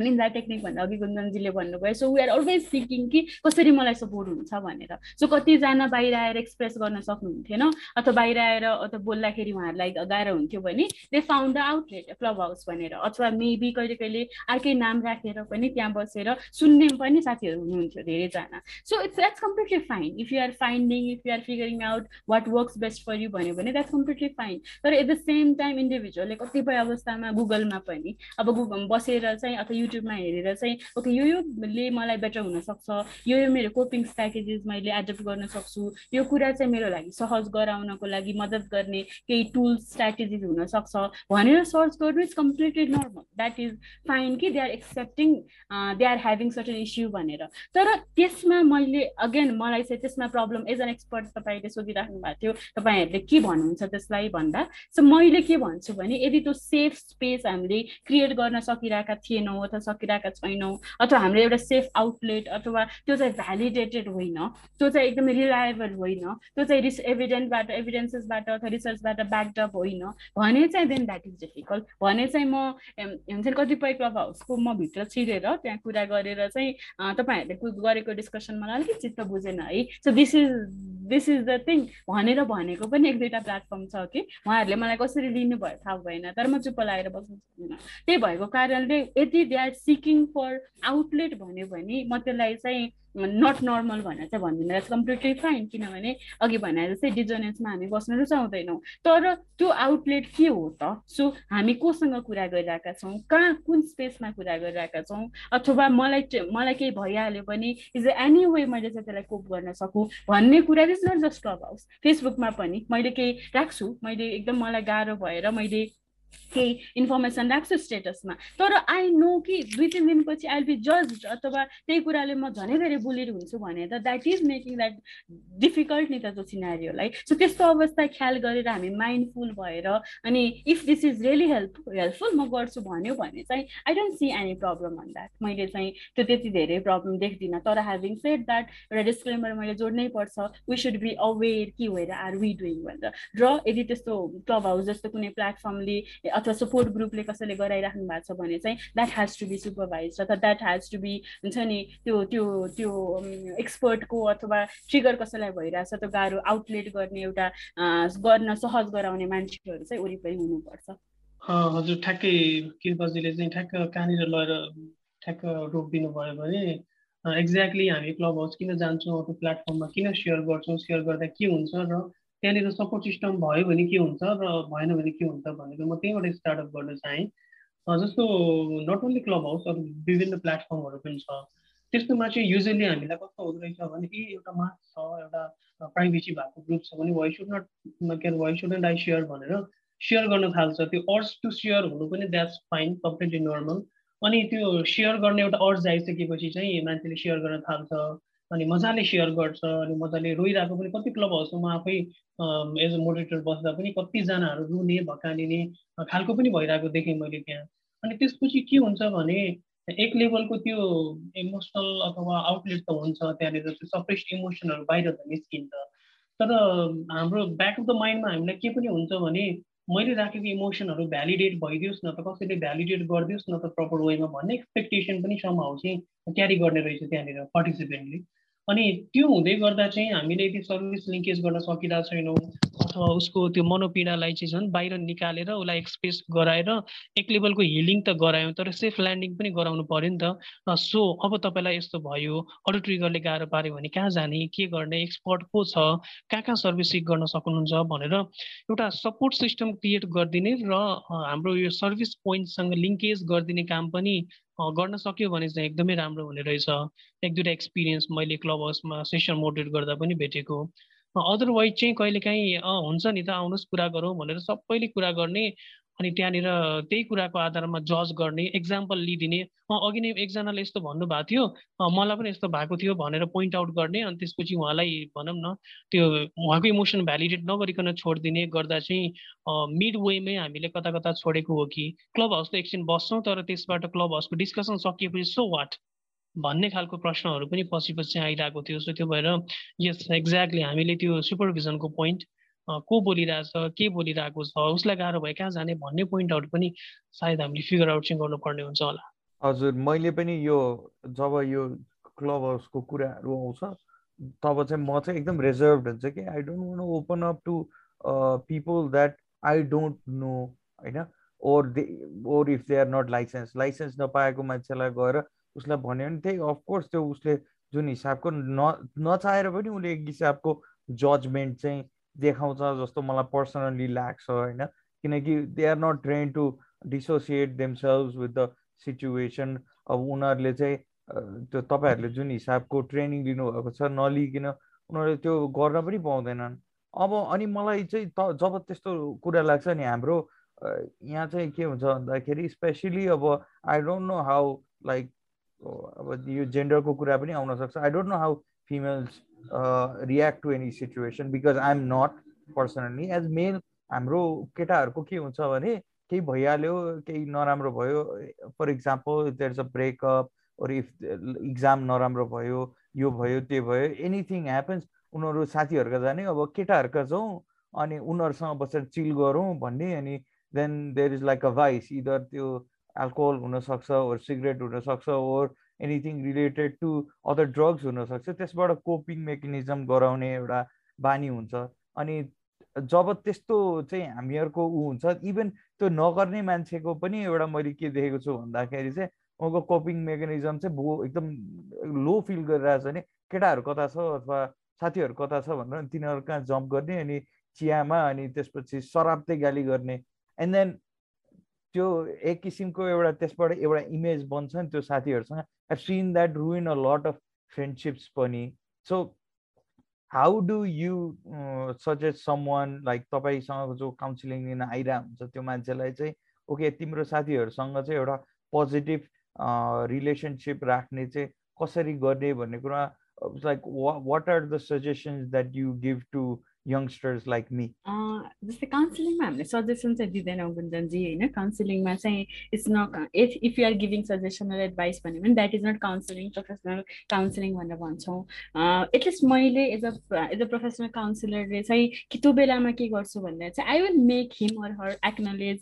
निन्दा टेक्निक भन्दा अघि गुन्जनजीले भन्नुभयो so we are always seeking कि कसरी मलाई सपोर्ट हुन्छ भनेर। सो कतिजना बाहिर आएर एक्सप्रेस गर्न सक्नुहुन्थेन अथवा बाहिर आएर अथवा बोल्दाखेरि उहाँहरूलाई गाह्रो हुन्थ्यो भने they found the outlet Clubhouse भनेर। अथवा मेबी कहिले कहिले अर्कै नाम राखेर पनि त्यहाँ बसेर सुन्ने पनि साथीहरू हुनुहुन्थ्यो धेरैजना। So it's that's completely fine if you are finding if you are figuring out what works best for you भन्यो भने द्याट्स कम्प्लिटली फाइन तर एट द सेम टाइम इन्डिभिजुअलले कतिपय अवस्थामा गुगलमा पनि अब गुगल बसेर चाहिँ अथवा युट्युबमा हेरेर चाहिँ ओके यो योले मलाई बेटर हुनसक्छ यो यो मेरो कोपिङ स्ट्राटेजिज मैले एडप्ट गर्न सक्छु यो कुरा चाहिँ मेरो लागि सहज गराउनको लागि मद्दत गर्ने केही टुल्स स्ट्राटेजिज हुनसक्छ भनेर सर्च गर्नु is completely normal that is fine कि they are accepting they are having certain issue भनेर. तर त्यसमा मैले अगेन मलाई चाहिँ त्यसमा प्रब्लम एज एन एक्सपर्ट तपाईँले सोधिराख्नु भएको थियो तपाईँहरूले के भन्नुहुन्छ त्यसलाई भन्दा सो मैले के भन्छु भने यदि त्यो सेफ स्पेस हामीले क्रिएट गर्न सकिरहेका थिएनौँ अथवा सकिरहेका छैनौँ अथवा हाम्रो एउटा सेफ आउटलेट अथवा त्यो चाहिँ भ्यालिडेटेड होइन त्यो चाहिँ एकदमै रिलायबल होइन त्यो चाहिँ रिस एभिडेन्टबाट एभिडेन्सेसबाट अथवा रिसर्चबाट ब्याकडअप होइन भने चाहिँ देन द्याट इज डिफिकल्ट भने चाहिँ म हुन्छ नि कतिपय क्लब हाउसको म भित्र छिरेर त्यहाँ कुरा गरेर चाहिँ तपाईँहरूले गरेको डिस्कसन मलाई अलिकति चित्त बुझेन है। So this is this is the thing भनेर भनेको पनि एक दुईवटा प्लेटफर्म छ कि? उहाँहरूले मलाई कसरी लिनुभयो थाहा भएन तर म चुप्प लागेर बस्नु सक्दिनँ। त्यही भएको कारणले यदि they are seeking for outlet भन्यो भने म त्यसलाई चाहिँ नट नर्मल भनेर चाहिँ भन्दिनँ द्याट्स कम्प्लिटली फाइन किनभने अघि भने जस्तै डिजोनेन्समा हामी बस्न रुचाउँदैनौँ तर त्यो आउटलेट के हो त? सो हामी कोसँग कुरा गरिरहेका छौँ? कहाँ कुन स्पेसमा कुरा गरिरहेका छौँ? अथवा मलाई मलाई केही भइहाल्यो भने इज एनी वे मैले चाहिँ त्यसलाई कोप गर्न सकुँ? भन्ने कुरा is not just club house फेसबुकमा पनि मैले केही राख्छु। मैले एकदम मलाई गाह्रो भएर मैले केही इन्फर्मेसन राख्छु स्टेटसमा तर आई नो कि दुई तिन दिनपछि आई बी जज अथवा त्यही कुराले म झनै धेरै बुलिड हुन्छु भने त that is making that difficult नि त त्यो सिनारीहरूलाई सो त्यस्तो अवस्था ख्याल गरेर हामी माइन्डफुल भएर अनि if this is really help helpful म गर्छु भन्यो भने चाहिँ I don't see any problem on that मैले चाहिँ त्यो त्यति धेरै प्रब्लम देख्दिनँ। तर ह्याभिङ सेड द्याट एउटा डिस्क्लेमर मैले जोड्नै पर्छ। वी सुड बी अवेर कि वेयर आर वी डुइङ भनेर र यदि त्यस्तो क्लब हाउस जस्तो कुनै प्लेटफर्मले अथवा सपोर्ट ग्रुपले कसैले गराइराख्नु भएको छ भने चाहिँ that has to be supervise अथवा द्याट हेज टु बी हुन्छ नि त्यो त्यो त्यो एक्सपर्टको अथवा ट्रिगर कसैलाई भइरहेछ त्यो गाह्रो आउटलेट गर्ने एउटा गर्न सहज गराउने मान्छेहरू चाहिँ वरिपरि हुनुपर्छ। हजुर ठ्याक्कै कृपाजीले चाहिँ ठ्याक्क कहाँनिर लगेर ठ्याक्क रोकिदिनु भयो भने एक्ज्याक्टली हामी क्लब हाउस किन जान्छौँ त्यो प्लेटफर्ममा किन सेयर गर्छौँ सेयर गर्दा के हुन्छ र त्यहाँनिर सपोर्ट सिस्टम भयो भने के हुन्छ र भएन भने के हुन्छ भनेर म त्यहीँबाट स्टार्टअप गर्न चाहेँ। जस्तो नट ओन्ली क्लब हाउस अरू विभिन्न प्लेटफर्महरू पनि छ। त्यस्तोमा चाहिँ युजली हामीलाई कस्तो हुँदो रहेछ भने ए एउटा मार्क छ एउटा प्राइभेसी भएको ग्रुप छ भने वाइ सुड नट के अरे वाइ सुड आई सेयर भनेर सेयर गर्न थाल्छ। त्यो अर्ज टु सेयर हुनु पनि द्याट्स फाइन कम्प्लिटली नर्मल अनि त्यो सेयर गर्ने एउटा अर्ज आइसकेपछि चाहिँ मान्छेले सेयर गर्न थाल्छ। अनि मजाले सेयर गर्छ अनि मजाले रोइरहेको पनि कति क्लब हाउसमा आफै एज अ मोडिटर बस्दा पनि कतिजनाहरू रुने भकालिने खालको पनि भइरहेको देखेँ मैले त्यहाँ। अनि त्यसपछि के हुन्छ भने एक लेभलको त्यो इमोसनल अथवा आउटलेट त हुन्छ त्यहाँनिर त्यो सप्रेस इमोसनहरू बाहिर त निस्किन्छ। तर हाम्रो ब्याक अफ द माइन्डमा हामीलाई के पनि हुन्छ भने मैले राखेको इमोसनहरू भ्यालिडेट भइदियोस् न त कसैले भ्यालिडेट गरिदियोस् न त प्रपर वेमा भन्ने एक्सपेक्टेसन पनि समाउ चाहिँ क्यारी गर्ने रहेछ त्यहाँनिर पार्टिसिपेन्टले अनि त्यो हुँदै गर्दा चाहिँ हामीले यदि सर्भिस लिङ्केज गर्न सकिरहेको छैनौँ अथवा उसको त्यो मनोपीडालाई चाहिँ झन् बाहिर निकालेर उसलाई एक्सप्रेस गराएर एक लेभलको हिलिङ त गरायौँ तर सेफ ल्यान्डिङ पनि गराउनु पऱ्यो नि त। सो अब तपाईँलाई यस्तो भयो अरू ट्रिगरले गाह्रो पाऱ्यो भने कहाँ जाने के गर्ने एक्सपर्ट को छ कहाँ कहाँ सर्भिस सिक गर्न सक्नुहुन्छ भनेर एउटा सपोर्ट सिस्टम क्रिएट गरिदिने र हाम्रो यो सर्भिस पोइन्टसँग लिङ्केज गरिदिने काम पनि गर्न सक्यो भने चाहिँ एकदमै राम्रो हुने रहेछ। एक दुईवटा एक्सपिरियन्स मैले क्लब हाउसमा सेसन मोटिभेट गर्दा पनि भेटेको। अदरवाइज चाहिँ कहिलेकाहीँ हुन्छ नि त आउनुहोस् कुरा गरौँ भनेर सबैले कुरा गर्ने अनि त्यहाँनिर त्यही कुराको आधारमा जज गर्ने एक्जाम्पल लिइदिने। अघि नै एकजनाले यस्तो भन्नुभएको थियो। मलाई पनि यस्तो भएको थियो भनेर पोइन्ट आउट गर्ने अनि त्यसपछि उहाँलाई भनौँ न त्यो उहाँको इमोसन भ्यालिडेट नगरिकन छोडिदिने गर्दा चाहिँ मिड वेमै हामीले कता कता छोडेको हो कि क्लब हाउस त एकछिन बस्छौँ तर त्यसबाट क्लब हाउसको डिस्कसन सकिएपछि सो वाट भन्ने खालको प्रश्नहरू पनि पछि पछि आइरहेको थियो। सो त्यो भएर यस एक्ज्याक्टली हामीले त्यो सुपरभिजनको पोइन्ट को बोलिरहेछ के बोलिरहेको छ उसलाई गाह्रो भयो कहाँ जाने भन्ने पोइन्ट आउट पनि सायद हामीले फिगर आउट चाहिँ गर्नुपर्ने हुन्छ होला। हजुर मैले पनि यो जब यो क्लब हाउसको कुराहरू आउँछ तब चाहिँ म चाहिँ एकदम रिजर्भ हुन्छ कि I don't want open up to people that I don't know होइन? Or they or if they are not license license नपाएको मान्छेलाई गएर उसलाई भन्यो भने त्यही अफकोर्स त्यो उसले जुन हिसाबको न नचाहेर पनि उसले एक हिसाबको जजमेन्ट चाहिँ देखाउँछ जस्तो मलाई पर्सनल्ली लाग्छ होइन? किनकि they are not train to dissociate themselves with the situation अब उनीहरूले चाहिँ त्यो तपाईँहरूले जुन हिसाबको ट्रेनिङ लिनुभएको छ नलिकन उनीहरूले त्यो गर्न पनि पाउँदैनन्। अब अनि मलाई चाहिँ त जब त्यस्तो कुरा लाग्छ नि हाम्रो यहाँ चाहिँ के हुन्छ भन्दाखेरि स्पेसली अब I don't know how like अब यो जेन्डरको कुरा पनि आउन सक्छ। I don't know how females react to any situation because I am not personally as male हाम्रो केटाहरूको के हुन्छ भने केही भइहाल्यो केही नराम्रो भयो for example there is a breakup or if exam नराम्रो भयो यो भयो त्यो भयो एनिथिङ ह्यापन्स उनीहरू साथीहरूका जाने अब केटाहरूका जाउँ अनि उनीहरूसँग बसेर चिल गरौँ भन्ने अनि then there is like a vice either त्यो एल्कोहल हुनसक्छ ओर सिगरेट हुनसक्छ or anything related to other drugs हुनसक्छ। त्यसबाट कोपिङ मेकानिजम गराउने एउटा बानी हुन्छ। अनि जब त्यस्तो चाहिँ हामीहरूको ऊ हुन्छ इभन त्यो नगर्ने मान्छेको पनि एउटा मैले के देखेको छु भन्दाखेरि चाहिँ उनको कोपिङ मेकानिजम चाहिँ भो एकदम लो फिल गरिरहेछ भने केटाहरू कता छ अथवा साथीहरू कता छ भनेर तिनीहरू कहाँ जम्प गर्ने अनि चियामा अनि त्यसपछि सराप्दै गाली गर्ने। एन्ड देन त्यो एक किसिमको एउटा त्यसबाट एउटा इमेज बन्छ नि त्यो साथीहरूसँग I seen that ruin a lot of friendships पनि. So how do you suggest someone like तपाईँसँग जो काउन्सिलिङ लिन आइरहेको हुन्छ त्यो मान्छेलाई चाहिँ ओके तिम्रो साथीहरूसँग चाहिँ एउटा पोजिटिभ रिलेसनसिप राख्ने चाहिँ कसरी गर्ने भन्ने कुरा like what are the suggestions that you give to youngsters like me जस्तै काउन्सिलिङमा हामीले सजेसन चाहिँ दिँदैनौँ गुन्जनजी होइन काउन्सिलिङमा चाहिँ it's not if if you are giving suggestional advice भन्यो भने that is not counselling professional counselling भनेर भन्छौँ। एटलिस्ट मैले as a as a professional काउन्सिलरले चाहिँ कि त्यो बेलामा के गर्छु भन्दा चाहिँ I will make him or her acknowledge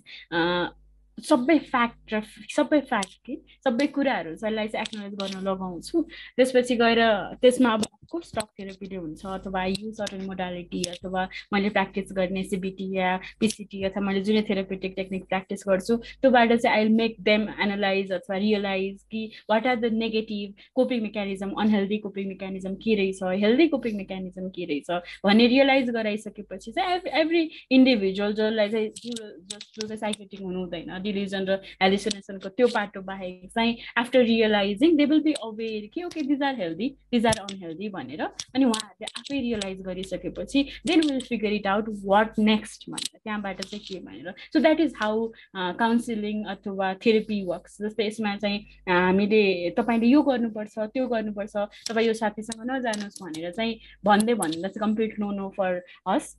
सबै फ्याक्ट र सबै फ्याक्ट कि सबै कुराहरू चाहिँ एक्नोलेज गर्न लगाउँछु। त्यसपछि गएर त्यसमा अब कोर्स टक थेरापीले हुन्छ अथवा यु सर्टन मोडालिटी अथवा मैले प्र्याक्टिस गर्ने सिबिटी या पिसिटी अथवा मैले जुन थेरापेटिक टेक्निक प्र्याक्टिस गर्छु त्योबाट चाहिँ आई मेक देम एनालाइज अथवा रियलाइज कि what are the negative coping mechanism unhealthy coping mechanism के रहेछ हेल्दी कोपिङ मेकानिजम के रहेछ भन्ने रियलाइज गराइसकेपछि चाहिँ एभ्री इन्डिभिजुअल जसलाई चाहिँ जो चाहिँ साइकेटिक हुनु हुँदैन डिलिजन र हेलिसिनेसनको त्यो पाटो बाहेक चाहिँ after realising they will be aware कि okay these are healthy these are unhealthy भनेर अनि उहाँहरूले आफै रियलाइज गरिसकेपछि then will figure it out what next भनेर त्यहाँबाट चाहिँ के भनेर। So that is how counselling अथवा थेरेपी वर्क्स जस्तै यसमा चाहिँ हामीले तपाईँले यो गर्नुपर्छ त्यो गर्नुपर्छ तपाईँ यो साथीसँग नजानुहोस् भनेर चाहिँ भन्दै भन्दा चाहिँ कम्प्लिट नो नो फर हस्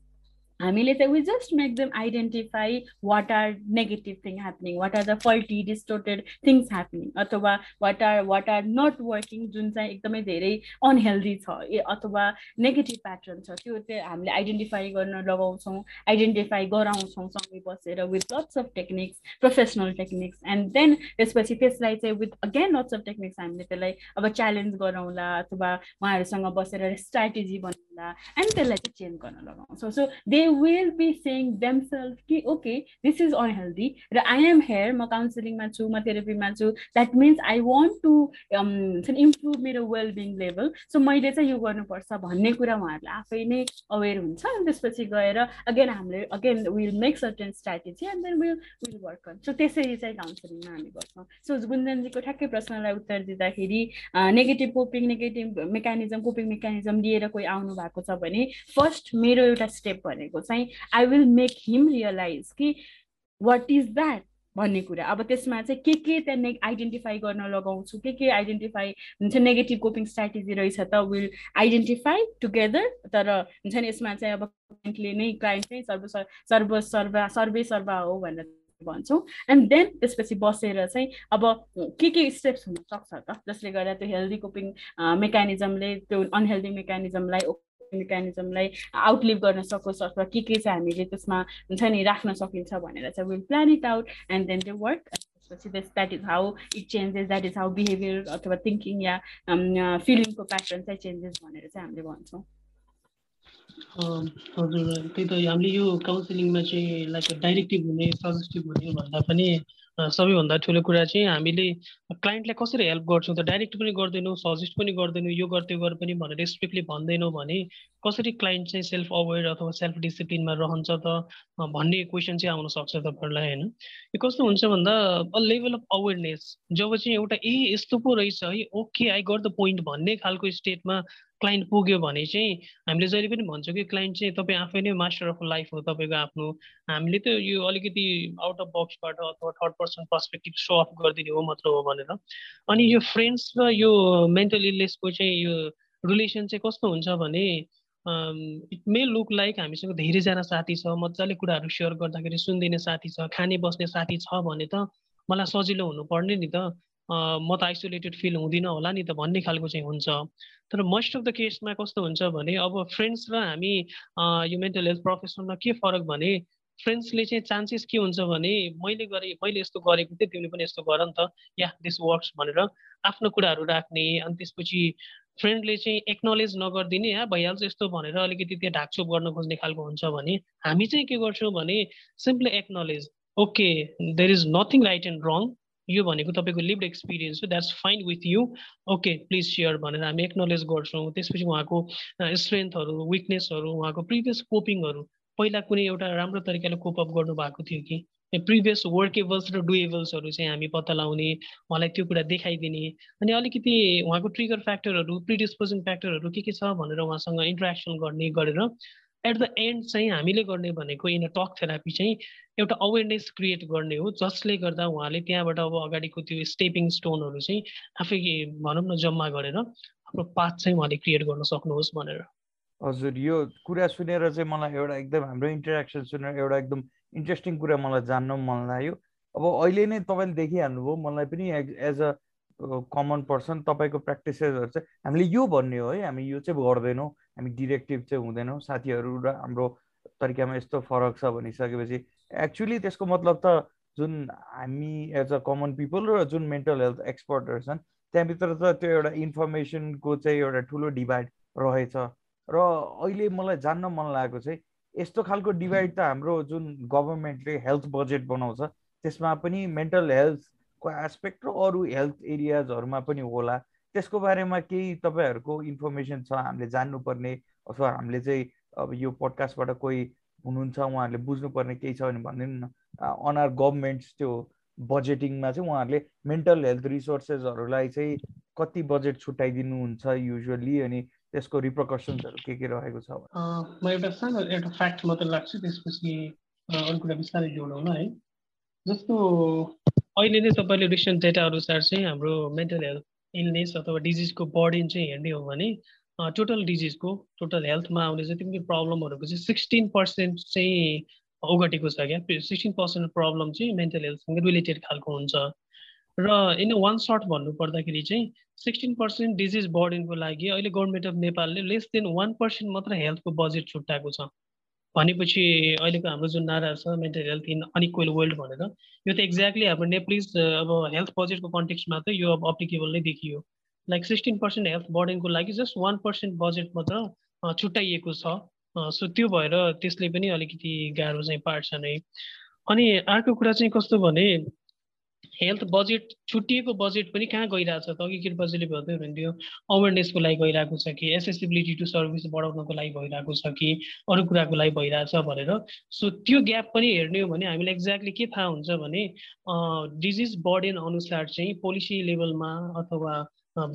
हामीले चाहिँ we just make them identify what are negative thing happening what are the faulty distorted things happening अथवा what are what are not working जुन चाहिँ एकदमै धेरै अनहेल्दी छ ए अथवा नेगेटिभ प्याटर्न छ त्यो चाहिँ हामीले आइडेन्टिफाई गर्न लगाउँछौँ आइडेन्टिफाई गराउँछौँ सँगै बसेर with lots of techniques professional techniques and then त्यसपछि त्यसलाई चाहिँ with again lots of techniques हामीले त्यसलाई अब च्यालेन्ज गराउँला अथवा उहाँहरूसँग बसेर स्ट्राटेजी बनाउँला एन्ड त्यसलाई चाहिँ चेन्ज गर्न लगाउँछौँ. So they will be saying themselves कि okay this is unhealthy. र I am here म काउन्सिलिङमा छु म थेरेपीमा छु that means I want to improve मेरो वेल बिङ लेभल सो मैले चाहिँ यो गर्नुपर्छ भन्ने कुरा उहाँहरूले आफै नै अवेर हुन्छ। अनि त्यसपछि गएर अगेन हामीले again will make certain strategy and then will will work so त्यसरी चाहिँ काउन्सिलिङमा हामी गर्छौँ। सो गुन्जनजीको ठ्याक्कै प्रश्नलाई उत्तर दिँदाखेरि negative coping negative mechanism coping mechanism लिएर कोही आउनु भएको छ भने फर्स्ट मेरो एउटा स्टेप भनेको भनेको चाहिँ I will make him realise कि वाट इज द्याट भन्ने कुरा। अब त्यसमा चाहिँ के के त्यहाँ आइडेन्टिफाई गर्न लगाउँछु के के आइडेन्टिफाई हुन्छ नेगेटिभ कोपिङ स्ट्राटेजी रहेछ त विल आइडेन्टिफाई टुगेदर तर हुन्छ नि यसमा चाहिँ अब क्लाइन्टले नै क्लाइन्ट नै सर्व सर्व सर्वा सर्वे सर्वा हो भनेर भन्छौँ। एन्ड देन त्यसपछि बसेर चाहिँ अब के के स्टेप्स हुनसक्छ त जसले गर्दा त्यो हेल्दी कोपिङ मेकानिजमले त्यो अनहेल्दी मेकानिजमलाई मेकानिजमलाई आउटलिभ गर्न सकोस् अथवा के के चाहिँ हामीले त्यसमा हुन्छ नि राख्न सकिन्छ भनेर चाहिँ will plan it out and then they work त्यसपछि that is how it changes that is how behaviour अथवा थिङ्किङ या फिलिङको प्याटर्न चाहिँ चेन्जेस भनेर चाहिँ हामीले भन्छौँ। हजुर त्यही त हामीले यो काउन्सिलिङमा चाहिँ लाइक डाइरेक्टिभ हुने सजेस्टिभ हुने भन्दा पनि सबैभन्दा ठुलो कुरा चाहिँ हामीले क्लाइन्टलाई कसरी हेल्प गर्छौँ त डाइरेक्ट पनि गर्दैनौँ सजेस्ट पनि गर्दैनौँ यो गर्दै गर पनि भनेर स्ट्रिक्टली भन्दैनौँ भने कसरी क्लाइन्ट चाहिँ सेल्फ अवेर अथवा सेल्फ डिसिप्लिनमा रहन्छ त भन्ने क्वेसन चाहिँ आउन सक्छ तपाईँहरूलाई होइन? यो कस्तो हुन्छ भन्दा अ लेभल अफ अवेरनेस जब चाहिँ एउटा ए यस्तो पो रहेछ है okay I got the point भन्ने खालको स्टेटमा क्लाइन्ट पुग्यो भने चाहिँ हामीले जहिले पनि भन्छौँ कि क्लाइन्ट चाहिँ तपाईँ आफै नै मास्टर अफ लाइफ हो तपाईँको आफ्नो। हामीले त यो अलिकति आउट अफ बक्सबाट अथवा third person perspective so off गरिदिने हो मात्र हो भनेर। अनि यो फ्रेन्ड्स र यो मेन्टल इलनेसको चाहिँ यो रिलेसन चाहिँ कस्तो हुन्छ भने इट मे लुक लाइक हामीसँग धेरैजना साथी छ मजाले कुराहरू सेयर गर्दाखेरि सुनिदिने साथी छ खाने बस्ने साथी छ भने त मलाई सजिलो हुनुपर्ने नि त। म त आइसोलेटेड फिल हुँदिनँ होला नि त भन्ने खालको चाहिँ हुन्छ। तर मोस्ट अफ द केसमा कस्तो हुन्छ भने अब फ्रेन्ड्स र हामी यो मेन्टल हेल्थ प्रोफेसनमा के फरक भने फ्रेन्ड्सले चाहिँ चान्सेस के हुन्छ भने मैले गरेँ मैले यस्तो गरेको थिएँ तिमीले पनि यस्तो गर नि त। या दिस वर्क्स भनेर आफ्नो कुराहरू राख्ने अनि त्यसपछि फ्रेन्डले चाहिँ एक्नोलेज नगरिदिने या भइहाल्छ यस्तो भनेर अलिकति त्यो ढाकछोप गर्न खोज्ने खालको हुन्छ भने हामी चाहिँ के गर्छौँ भने simply acknowledge okay there is nothing right and wrong यो भनेको तपाईँको लिभड एक्सपिरियन्स हो that's fine with you okay please share भनेर हामी एक्नोलेज गर्छौँ। त्यसपछि उहाँको स्ट्रेन्थहरू विकनेसहरू उहाँको प्रिभियस कोपिङहरू पहिला कुनै एउटा राम्रो तरिकाले कोपअप गर्नुभएको थियो कि? प्रिभियस वर्केबल्स र डुएबल्सहरू चाहिँ हामी पत्ता लगाउने उहाँलाई त्यो कुरा देखाइदिने। अनि अलिकति उहाँको ट्रिगर फ्याक्टरहरू प्रिडिस्पोजिङ फ्याक्टरहरू के के छ भनेर उहाँसँग इन्ट्रेक्सन गर्ने गरेर एट द एन्ड चाहिँ हामीले गर्ने भनेको इन अ टक थेरापी चाहिँ एउटा अवेरनेस क्रिएट गर्ने हो जसले गर्दा उहाँले त्यहाँबाट अब अगाडिको त्यो स्टेपिङ स्टोनहरू चाहिँ आफै भनौँ न जम्मा गरेर आफ्नो पाथ चाहिँ उहाँले क्रिएट गर्न सक्नुहोस् भनेर। हजुर यो कुरा सुनेर चाहिँ मलाई एउटा एकदम हाम्रो इन्टरेक्सन सुनेर एउटा एकदम इन्ट्रेस्टिङ कुरा मलाई जान्न मन लाग्यो। अब अहिले नै तपाईँले देखिहाल्नुभयो मलाई पनि एज अ कमन पर्सन तपाईँको प्र्याक्टिसेसहरू चाहिँ हामीले यो भन्ने हो है हामी यो चाहिँ गर्दैनौँ हामी डिरेक्टिभ चाहिँ हुँदैनौँ। साथीहरू र हाम्रो तरिकामा यस्तो फरक छ भनिसकेपछि एक्चुली त्यसको मतलब त जुन हामी एज अ कमन पिपल र जुन मेन्टल हेल्थ एक्सपर्टहरू छन् त्यहाँभित्र त त्यो एउटा इन्फर्मेसनको चाहिँ एउटा ठुलो डिभाइड रहेछ। र अहिले मलाई जान्न मन लागेको चाहिँ यस्तो खालको डिभाइड त हाम्रो जुन गभर्मेन्टले हेल्थ बजेट बनाउँछ त्यसमा पनि मेन्टल हेल्थको एस्पेक्ट र अरू हेल्थ एरियाजहरूमा पनि होला। त्यसको बारेमा केही तपाईँहरूको इन्फर्मेसन छ? हामीले जान्नुपर्ने अथवा हामीले चाहिँ अब यो पडकास्टबाट कोही हुनुहुन्छ उहाँहरूले बुझ्नुपर्ने केही छ भने भनिदिनु न। अन आर गभर्मेन्ट्स त्यो बजेटिङमा चाहिँ उहाँहरूले मेन्टल हेल्थ रिसोर्सेसहरूलाई चाहिँ कति बजेट छुट्याइदिनुहुन्छ युजली अनि त्यसको रिप्रकसन्सहरू के के रहेको छ म एउटा सानो एउटा फ्याक्ट मात्रै लाग्छु त्यसपछि अरू कुरा बिस्तारै जोडौँ है। जस्तो अहिले नै तपाईँले रिसेन्ट डेटा अनुसार चाहिँ हाम्रो मेन्टल हेल्थ इलनेस अथवा डिजिजको बर्डन चाहिँ हेर्ने हो भने टोटल डिजिजको टोटल हेल्थमा आउने जति पनि प्रब्लमहरूको चाहिँ सिक्सटिन पर्सेन्ट चाहिँ ओगटेको छ क्या। सिक्सटिन पर्सेन्ट प्रब्लम चाहिँ मेन्टल हेल्थसँग रिलेटेड खालको हुन्छ। र इन वान सर्ट भन्नु पर्दाखेरि चाहिँ सिक्सटिन पर्सेन्ट डिजिज बर्डनको लागि अहिले गभर्मेन्ट अफ नेपालले लेस देन वान पर्सेन्ट मात्र हेल्थको बजेट छुट्याएको छ। भनेपछि अहिलेको हाम्रो जुन नारा छ mental health in unequal world भनेर यो त एक्ज्याक्टली हाम्रो नेप्लिज अब हेल्थ बजेटको कन्टेक्समा त यो अब अप्लिकेबल नै देखियो। लाइक सिक्सटिन पर्सेन्ट हेल्थ बर्डनको लागि जस्ट वान पर्सेन्ट बजेट मात्र छुट्याइएको छ। सो त्यो भएर त्यसले पनि अलिकति गाह्रो चाहिँ पार्छ नै। अनि अर्को कुरा चाहिँ कस्तो भने हेल्थ बजेट छुट्टिएको बजेट पनि कहाँ गइरहेको छ त? अघि कृपाजीले भन्दै हुनुहुन्थ्यो अवेरनेसको लागि गइरहेको छ कि? एसेसिबिलिटी टु सर्भिस बढाउनको लागि भइरहेको छ कि? अरू कुराको लागि भइरहेछ भनेर। सो त्यो ग्याप पनि हेर्ने हो भने हामीलाई एक्ज्याक्टली के थाहा हुन्छ भने डिजिज बर्डेन अनुसार चाहिँ पोलिसी लेभलमा अथवा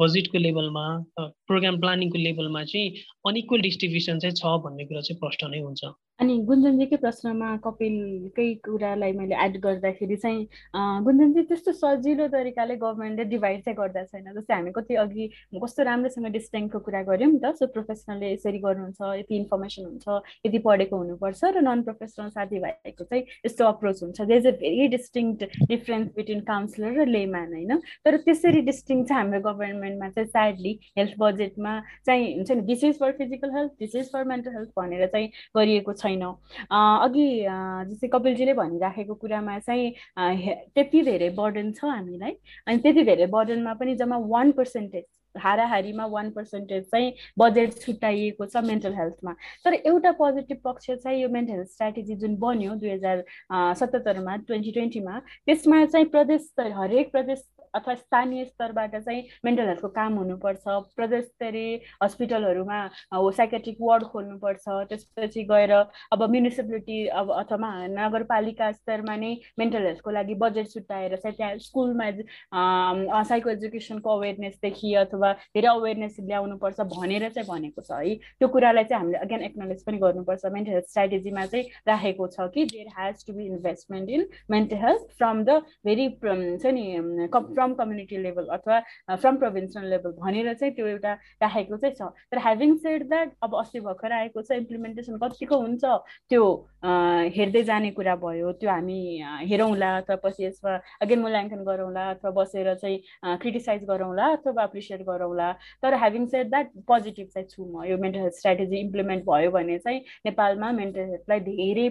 बजेटको लेभलमा प्रोग्राम प्लानिङको लेभलमा चाहिँ अनइक्वल डिस्ट्रिब्युसन चाहिँ छ भन्ने कुरा चाहिँ प्रष्ट नै हुन्छ। अनि गुन्जनजीकै प्रश्नमा कपिलकै कुरालाई मैले एड गर्दाखेरि चाहिँ गुन्जनजी त्यस्तो सजिलो तरिकाले गभर्मेन्टले डिभाइड चाहिँ गर्दा छैन। जस्तै हामी कति अघि कस्तो राम्रोसँग डिस्टेन्टको कुरा गऱ्यौँ नि त सो प्रोफेसनलले यसरी गर्नुहुन्छ यति इन्फर्मेसन हुन्छ यति पढेको हुनुपर्छ र नन प्रोफेसनल साथीभाइको चाहिँ यस्तो अप्रोच हुन्छ। They is a very distinct difference between counsellor र लेम्यान होइन? तर त्यसरी डिस्टिङ चाहिँ हाम्रो गभर्मेन्टमा चाहिँ स्याडली हेल्थ बजेटमा चाहिँ हुन्छ नि this is for physical health this is for mental health भनेर चाहिँ गरिएको छैन। छैनौँ। अघि जस्तै कपिलजीले भनिराखेको कुरामा चाहिँ त्यति धेरै बर्डन छ हामीलाई अनि त्यति धेरै बर्डनमा पनि जम्मा वान पर्सेन्टेज हाराहारीमा वान पर्सेन्टेज चाहिँ बजेट छुट्याइएको छ मेन्टल हेल्थमा तर एउटा पोजिटिभ पक्ष चाहिँ यो मेन्टल हेल्थ स्ट्राटेजी जुन बन्यो दुई हजार सतहत्तरमा ट्वेन्टी ट्वेन्टीमा त्यसमा चाहिँ प्रदेश हरेक प्रदेश अथवा स्थानीय स्तरबाट चाहिँ मेन्टल हेल्थको काम हुनुपर्छ। प्रदेश स्तरीय हस्पिटलहरूमा साइकेट्रिक वार्ड खोल्नुपर्छ। त्यसपछि गएर अब म्युनिसिपालिटी अब अथवा नगरपालिका स्तरमा नै मेन्टल हेल्थको लागि बजेट छुट्याएर चाहिँ त्यहाँ स्कुलमा साइको एजुकेसनको अवेरनेसदेखि अथवा धेरै अवेरनेस ल्याउनुपर्छ भनेर चाहिँ भनेको छ है। त्यो कुरालाई चाहिँ हामीले अगेन एक्नोलेज पनि गर्नुपर्छ। मेन्टल हेल्थ स्ट्राटेजीमा चाहिँ राखेको छ कि there has to be investment in mental health from the very छ नि फ्रम कम्युनिटी लेभल अथवा फ्रम प्रोभिन्सनल लेभल भनेर चाहिँ त्यो एउटा राखेको चाहिँ छ। तर ह्याभिङ सेड द्याट अब अस्ति भर्खर आएको छ इम्प्लिमेन्टेसन कतिको हुन्छ त्यो हेर्दै जाने कुरा भयो त्यो हामी हेरौँला अथवा पछि यसमा अगेन मूल्याङ्कन गरौँला अथवा बसेर चाहिँ क्रिटिसाइज गरौँला अथवा एप्रिसिएट गरौँला। तर ह्याभिङ सेड द्याट पोजिटिभ चाहिँ छु म। यो मेन्टल हेल्थ स्ट्राटेजी इम्प्लिमेन्ट भयो भने चाहिँ नेपालमा मेन्टल हेल्थलाई धेरै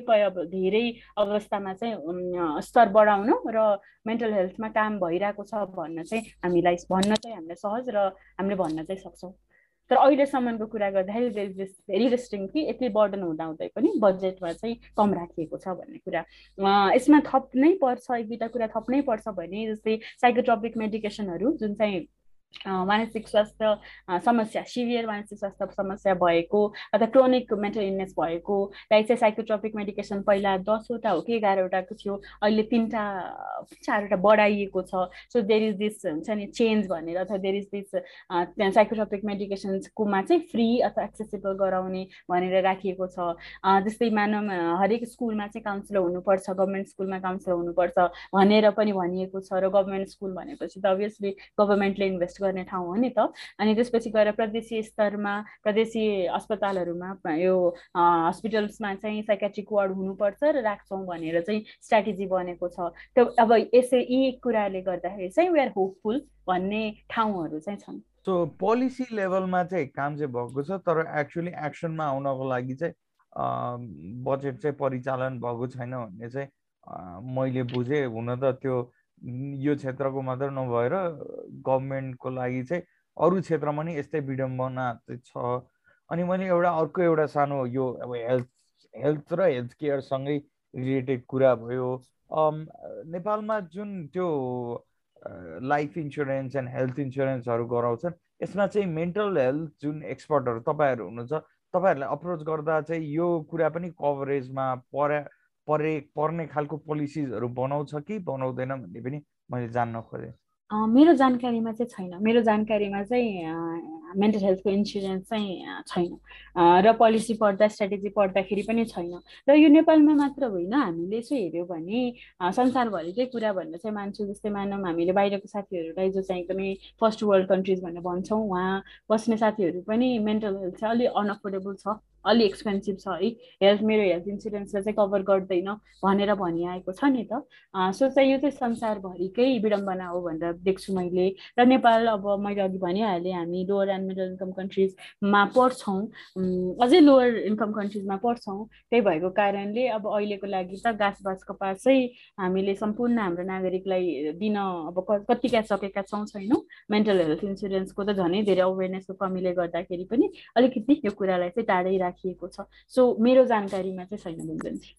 धेरै अवस्थामा चाहिँ स्तर बढाउनु र मेन्टल हेल्थमा काम भइरहेको छ भन्न चाहिँ हामीलाई भन्न चाहिँ हामीलाई सहज र हामीले भन्न चाहिँ सक्छौँ। तर अहिलेसम्मको कुरा गर्दाखेरि देयर इज भेरी कि यति बर्डन हुँदाहुँदै पनि बजेटमा चाहिँ कम राखिएको छ भन्ने कुरा। यसमा थप्नै पर्छ एक दुईवटा कुरा थप्नै पर्छ भने जस्तै साइकोट्रपिक मेडिकेसनहरू जुन चाहिँ मानसिक स्वास्थ्य समस्या सिभियर मानसिक स्वास्थ्य समस्या भएको अथवा क्रोनिक मेन्टल इलनेस भएकोलाई चाहिँ साइकोट्रोपिक मेडिकेसन पहिला दसवटा हो कि एघारवटाको थियो अहिले तिनवटा चारवटा बढाइएको छ। सो देयर इज दिस हुन्छ नि चेन्ज भनेर अथवा देयर इज दिस साइकोट्रोपिक मेडिकेसन्सकोमा चाहिँ फ्री अथवा एक्सेसिबल गराउने भनेर राखिएको छ। जस्तै मानव हरेक स्कुलमा चाहिँ काउन्सिलर हुनुपर्छ गभर्मेन्ट स्कुलमा काउन्सिलर हुनुपर्छ भनेर पनि भनिएको छ र गभर्मेन्ट स्कुल भनेपछि त अभियसली गभर्मेन्टले इन्भेस्ट गर्ने ठाउँ हो नि त। अनि त्यसपछि गएर प्रदेशीय स्तरमा प्रदेशीय अस्पतालहरूमा यो हस्पिटल्समा चाहिँ साइकेट्रिक वार्ड हुनुपर्छ र राख्छौँ भनेर चाहिँ स्ट्राटेजी बनेको छ। त्यो अब यसै यी कुराले गर्दाखेरि चाहिँ वी आर होपफुल भन्ने ठाउँहरू चाहिँ छन्। सो पोलिसी लेभलमा चाहिँ काम चाहिँ भएको छ तर एक्चुली एक्सनमा आउनको लागि चाहिँ बजेट चाहिँ परिचालन भएको छैन भन्ने चाहिँ मैले बुझेँ हुन त त्यो यो क्षेत्रको मात्र नभएर गभर्मेन्टको लागि चाहिँ अरू क्षेत्रमा नि यस्तै विडम्बना चाहिँ छ। अनि मैले एउटा अर्को एउटा सानो यो अब हेल्थ हेल्थ र हेल्थ केयरसँगै रिलेटेड कुरा भयो। नेपालमा जुन त्यो लाइफ इन्सुरेन्स एन्ड हेल्थ इन्सुरेन्सहरू गराउँछन् यसमा चाहिँ मेन्टल हेल्थ जुन एक्सपर्टहरू तपाईँहरू हुनुहुन्छ तपाईँहरूलाई अप्रोच गर्दा चाहिँ यो कुरा पनि कभरेजमा पर्या परे पर्ने खालको पोलिसिजहरू बनाउँछ कि बनाउँदैन भन्ने पनि मैले जान्न खोजेँ। मेरो जानकारीमा चाहिँ छैन। मेरो जानकारीमा चाहिँ मेन्टल हेल्थको इन्सुरेन्स चाहिँ छैन। र पोलिसी पढ्दा स्ट्राटेजी पढ्दाखेरि पनि छैन। र यो नेपालमा मात्र होइन। हामीले यसो हेऱ्यौँ भने संसारभरिकै कुरा भन्न चाहिँ मान्छु जस्तै मानौँ। हामीले बाहिरको साथीहरूलाई जो चाहिँ एकदमै फर्स्ट वर्ल्ड कन्ट्रिज भनेर भन्छौँ उहाँ बस्ने साथीहरू पनि मेन्टल हेल्थ चाहिँ अलिक अनअफोर्डेबल छ। अलि एक्सपेन्सिभ छ है। हेल्थ मेरो हेल्थ इन्सुरेन्सलाई चाहिँ कभर गर्दैन भनेर भनिआएको छ नि त। सो चाहिँ यो चाहिँ संसारभरिकै विडम्बना हो भनेर देख्छु मैले। र नेपाल अब मैले अघि भनिहालेँ हामी लोवर एन्ड मिडल इन्कम कन्ट्रिजमा पढ्छौँ अझै लोवर इन्कम कन्ट्रिजमा पढ्छौँ त्यही भएको कारणले अब अहिलेको लागि त गाँस बाँस कपास हामीले सम्पूर्ण हाम्रो नागरिकलाई दिन अब कतिका सकेका छौँ छैनौँ। मेन्टल हेल्थ इन्सुरेन्सको त झनै धेरै अवेरनेसको कमीले गर्दाखेरि पनि अलिकति यो कुरालाई चाहिँ टाढै राखिएको छ। सो मेरो जानकारीमा चाहिँ छैन गुन्जनजी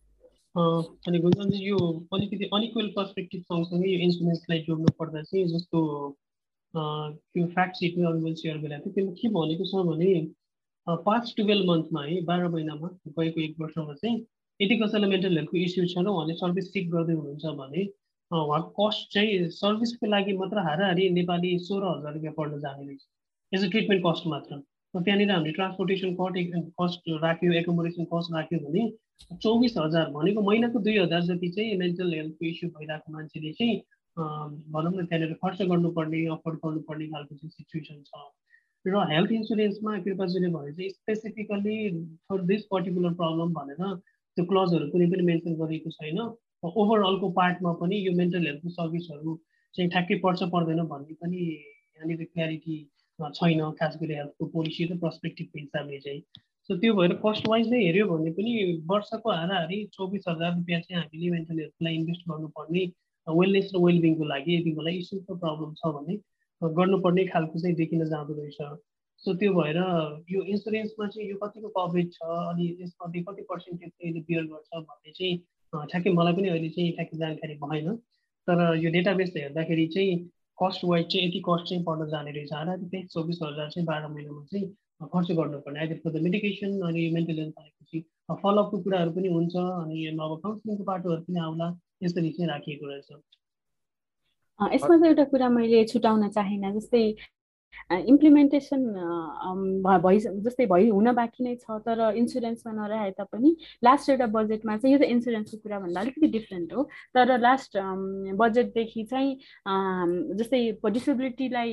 अनि गुन्जनजी यो अलिकति अनइक्वल पर्सपेक्टिभ सँगसँगै यो इन्सुरेन्सलाई जोड्नु पर्दा चाहिँ जस्तो त्यो फ्याक्ट सिट अरू मैले सेयर गरेको थिएँ त्यसमा के भनेको छ भने पाँच टुवेल्भ मन्थमा है बाह्र महिनामा गएको एक वर्षमा चाहिँ यदि कसैलाई मेन्टल हेल्थको इस्यु छ र उहाँले सर्भिस सिक गर्दै हुनुहुन्छ भने उहाँको कस्ट चाहिँ सर्भिसको लागि मात्र हाराहारी नेपाली सोह्र हजार रुपियाँ पर्न जाने रहेछ एज अ ट्रिटमेन्ट कस्ट मात्र। त्यहाँनिर हामीले ट्रान्सपोर्टेसन कट कस्ट राख्यो एकोमोडेसन कस्ट राख्यो भने चौबिस हजार भनेको महिनाको दुई हजार जति चाहिँ मेन्टल हेल्थको इस्यु भइरहेको मान्छेले चाहिँ भनौँ न त्यहाँनिर खर्च गर्नुपर्ने अफोर्ड गर्नुपर्ने खालको चाहिँ सिचुएसन छ। र हेल्थ इन्सुरेन्समा कृपाजुले भने चाहिँ specifically for this particular problem भनेर त्यो क्लजहरू कुनै पनि मेन्सन गरिएको छैन। ओभरअलको पार्टमा पनि यो मेन्टल हेल्थको सर्भिसहरू चाहिँ ठ्याक्कै पर्छ पर्दैन भन्ने पनि यहाँनिर क्ल्यारिटी छैन खास गरी हेल्थको पोलिसी र पर्सपेक्टिभको हिसाबले चाहिँ। सो त्यो भएर कस्ट वाइज नै हेऱ्यो भने पनि वर्षको हाराहारी चौबिस हजार रुपियाँ चाहिँ हामीले मेन्टल हेल्थलाई इन्भेस्ट गर्नुपर्ने वेलनेस र वेलबिङको लागि यदि मलाई इस्युको प्रब्लम छ भने गर्नुपर्ने खालको चाहिँ देखिन जाँदो रहेछ। सो त्यो भएर यो इन्सुरेन्समा चाहिँ यो कतिको कभरेज छ अनि यसमध्ये कति पर्सेन्टेज चाहिँ यसले बियर गर्छ भन्ने चाहिँ ठ्याक्कै मलाई पनि अहिले चाहिँ ठ्याक्कै जानकारी भएन। तर यो डेटाबेस हेर्दाखेरि चाहिँ कस्ट वाइज चाहिँ यति कस्ट चाहिँ पर्न जाने रहेछ। हाराहारी त्यही चौबिस हजार चाहिँ बाह्र महिनामा चाहिँ खर्च गर्नुपर्ने। आइदर फर द मेडिकेसन अनि मेन्टल हेल्थ आएपछि फलोअपको कुराहरू पनि हुन्छ अनि अब काउन्सिलिङको बाटोहरू पनि आउला यसरी चाहिँ राखिएको रहेछ। यसमा चाहिँ एउटा कुरा मैले छुटाउन चाहेन जस्तै इम्प्लिमेन्टेसन भइ जस्तै भइ हुन बाँकी नै छ तर इन्सुरेन्समा नरहे तापनि लास्ट एउटा बजेटमा चाहिँ यो त इन्सुरेन्सको कुरा भन्दा अलिकति डिफ्रेन्ट हो। तर लास्ट बजेटदेखि चाहिँ जस्तै डिसेबिलिटीलाई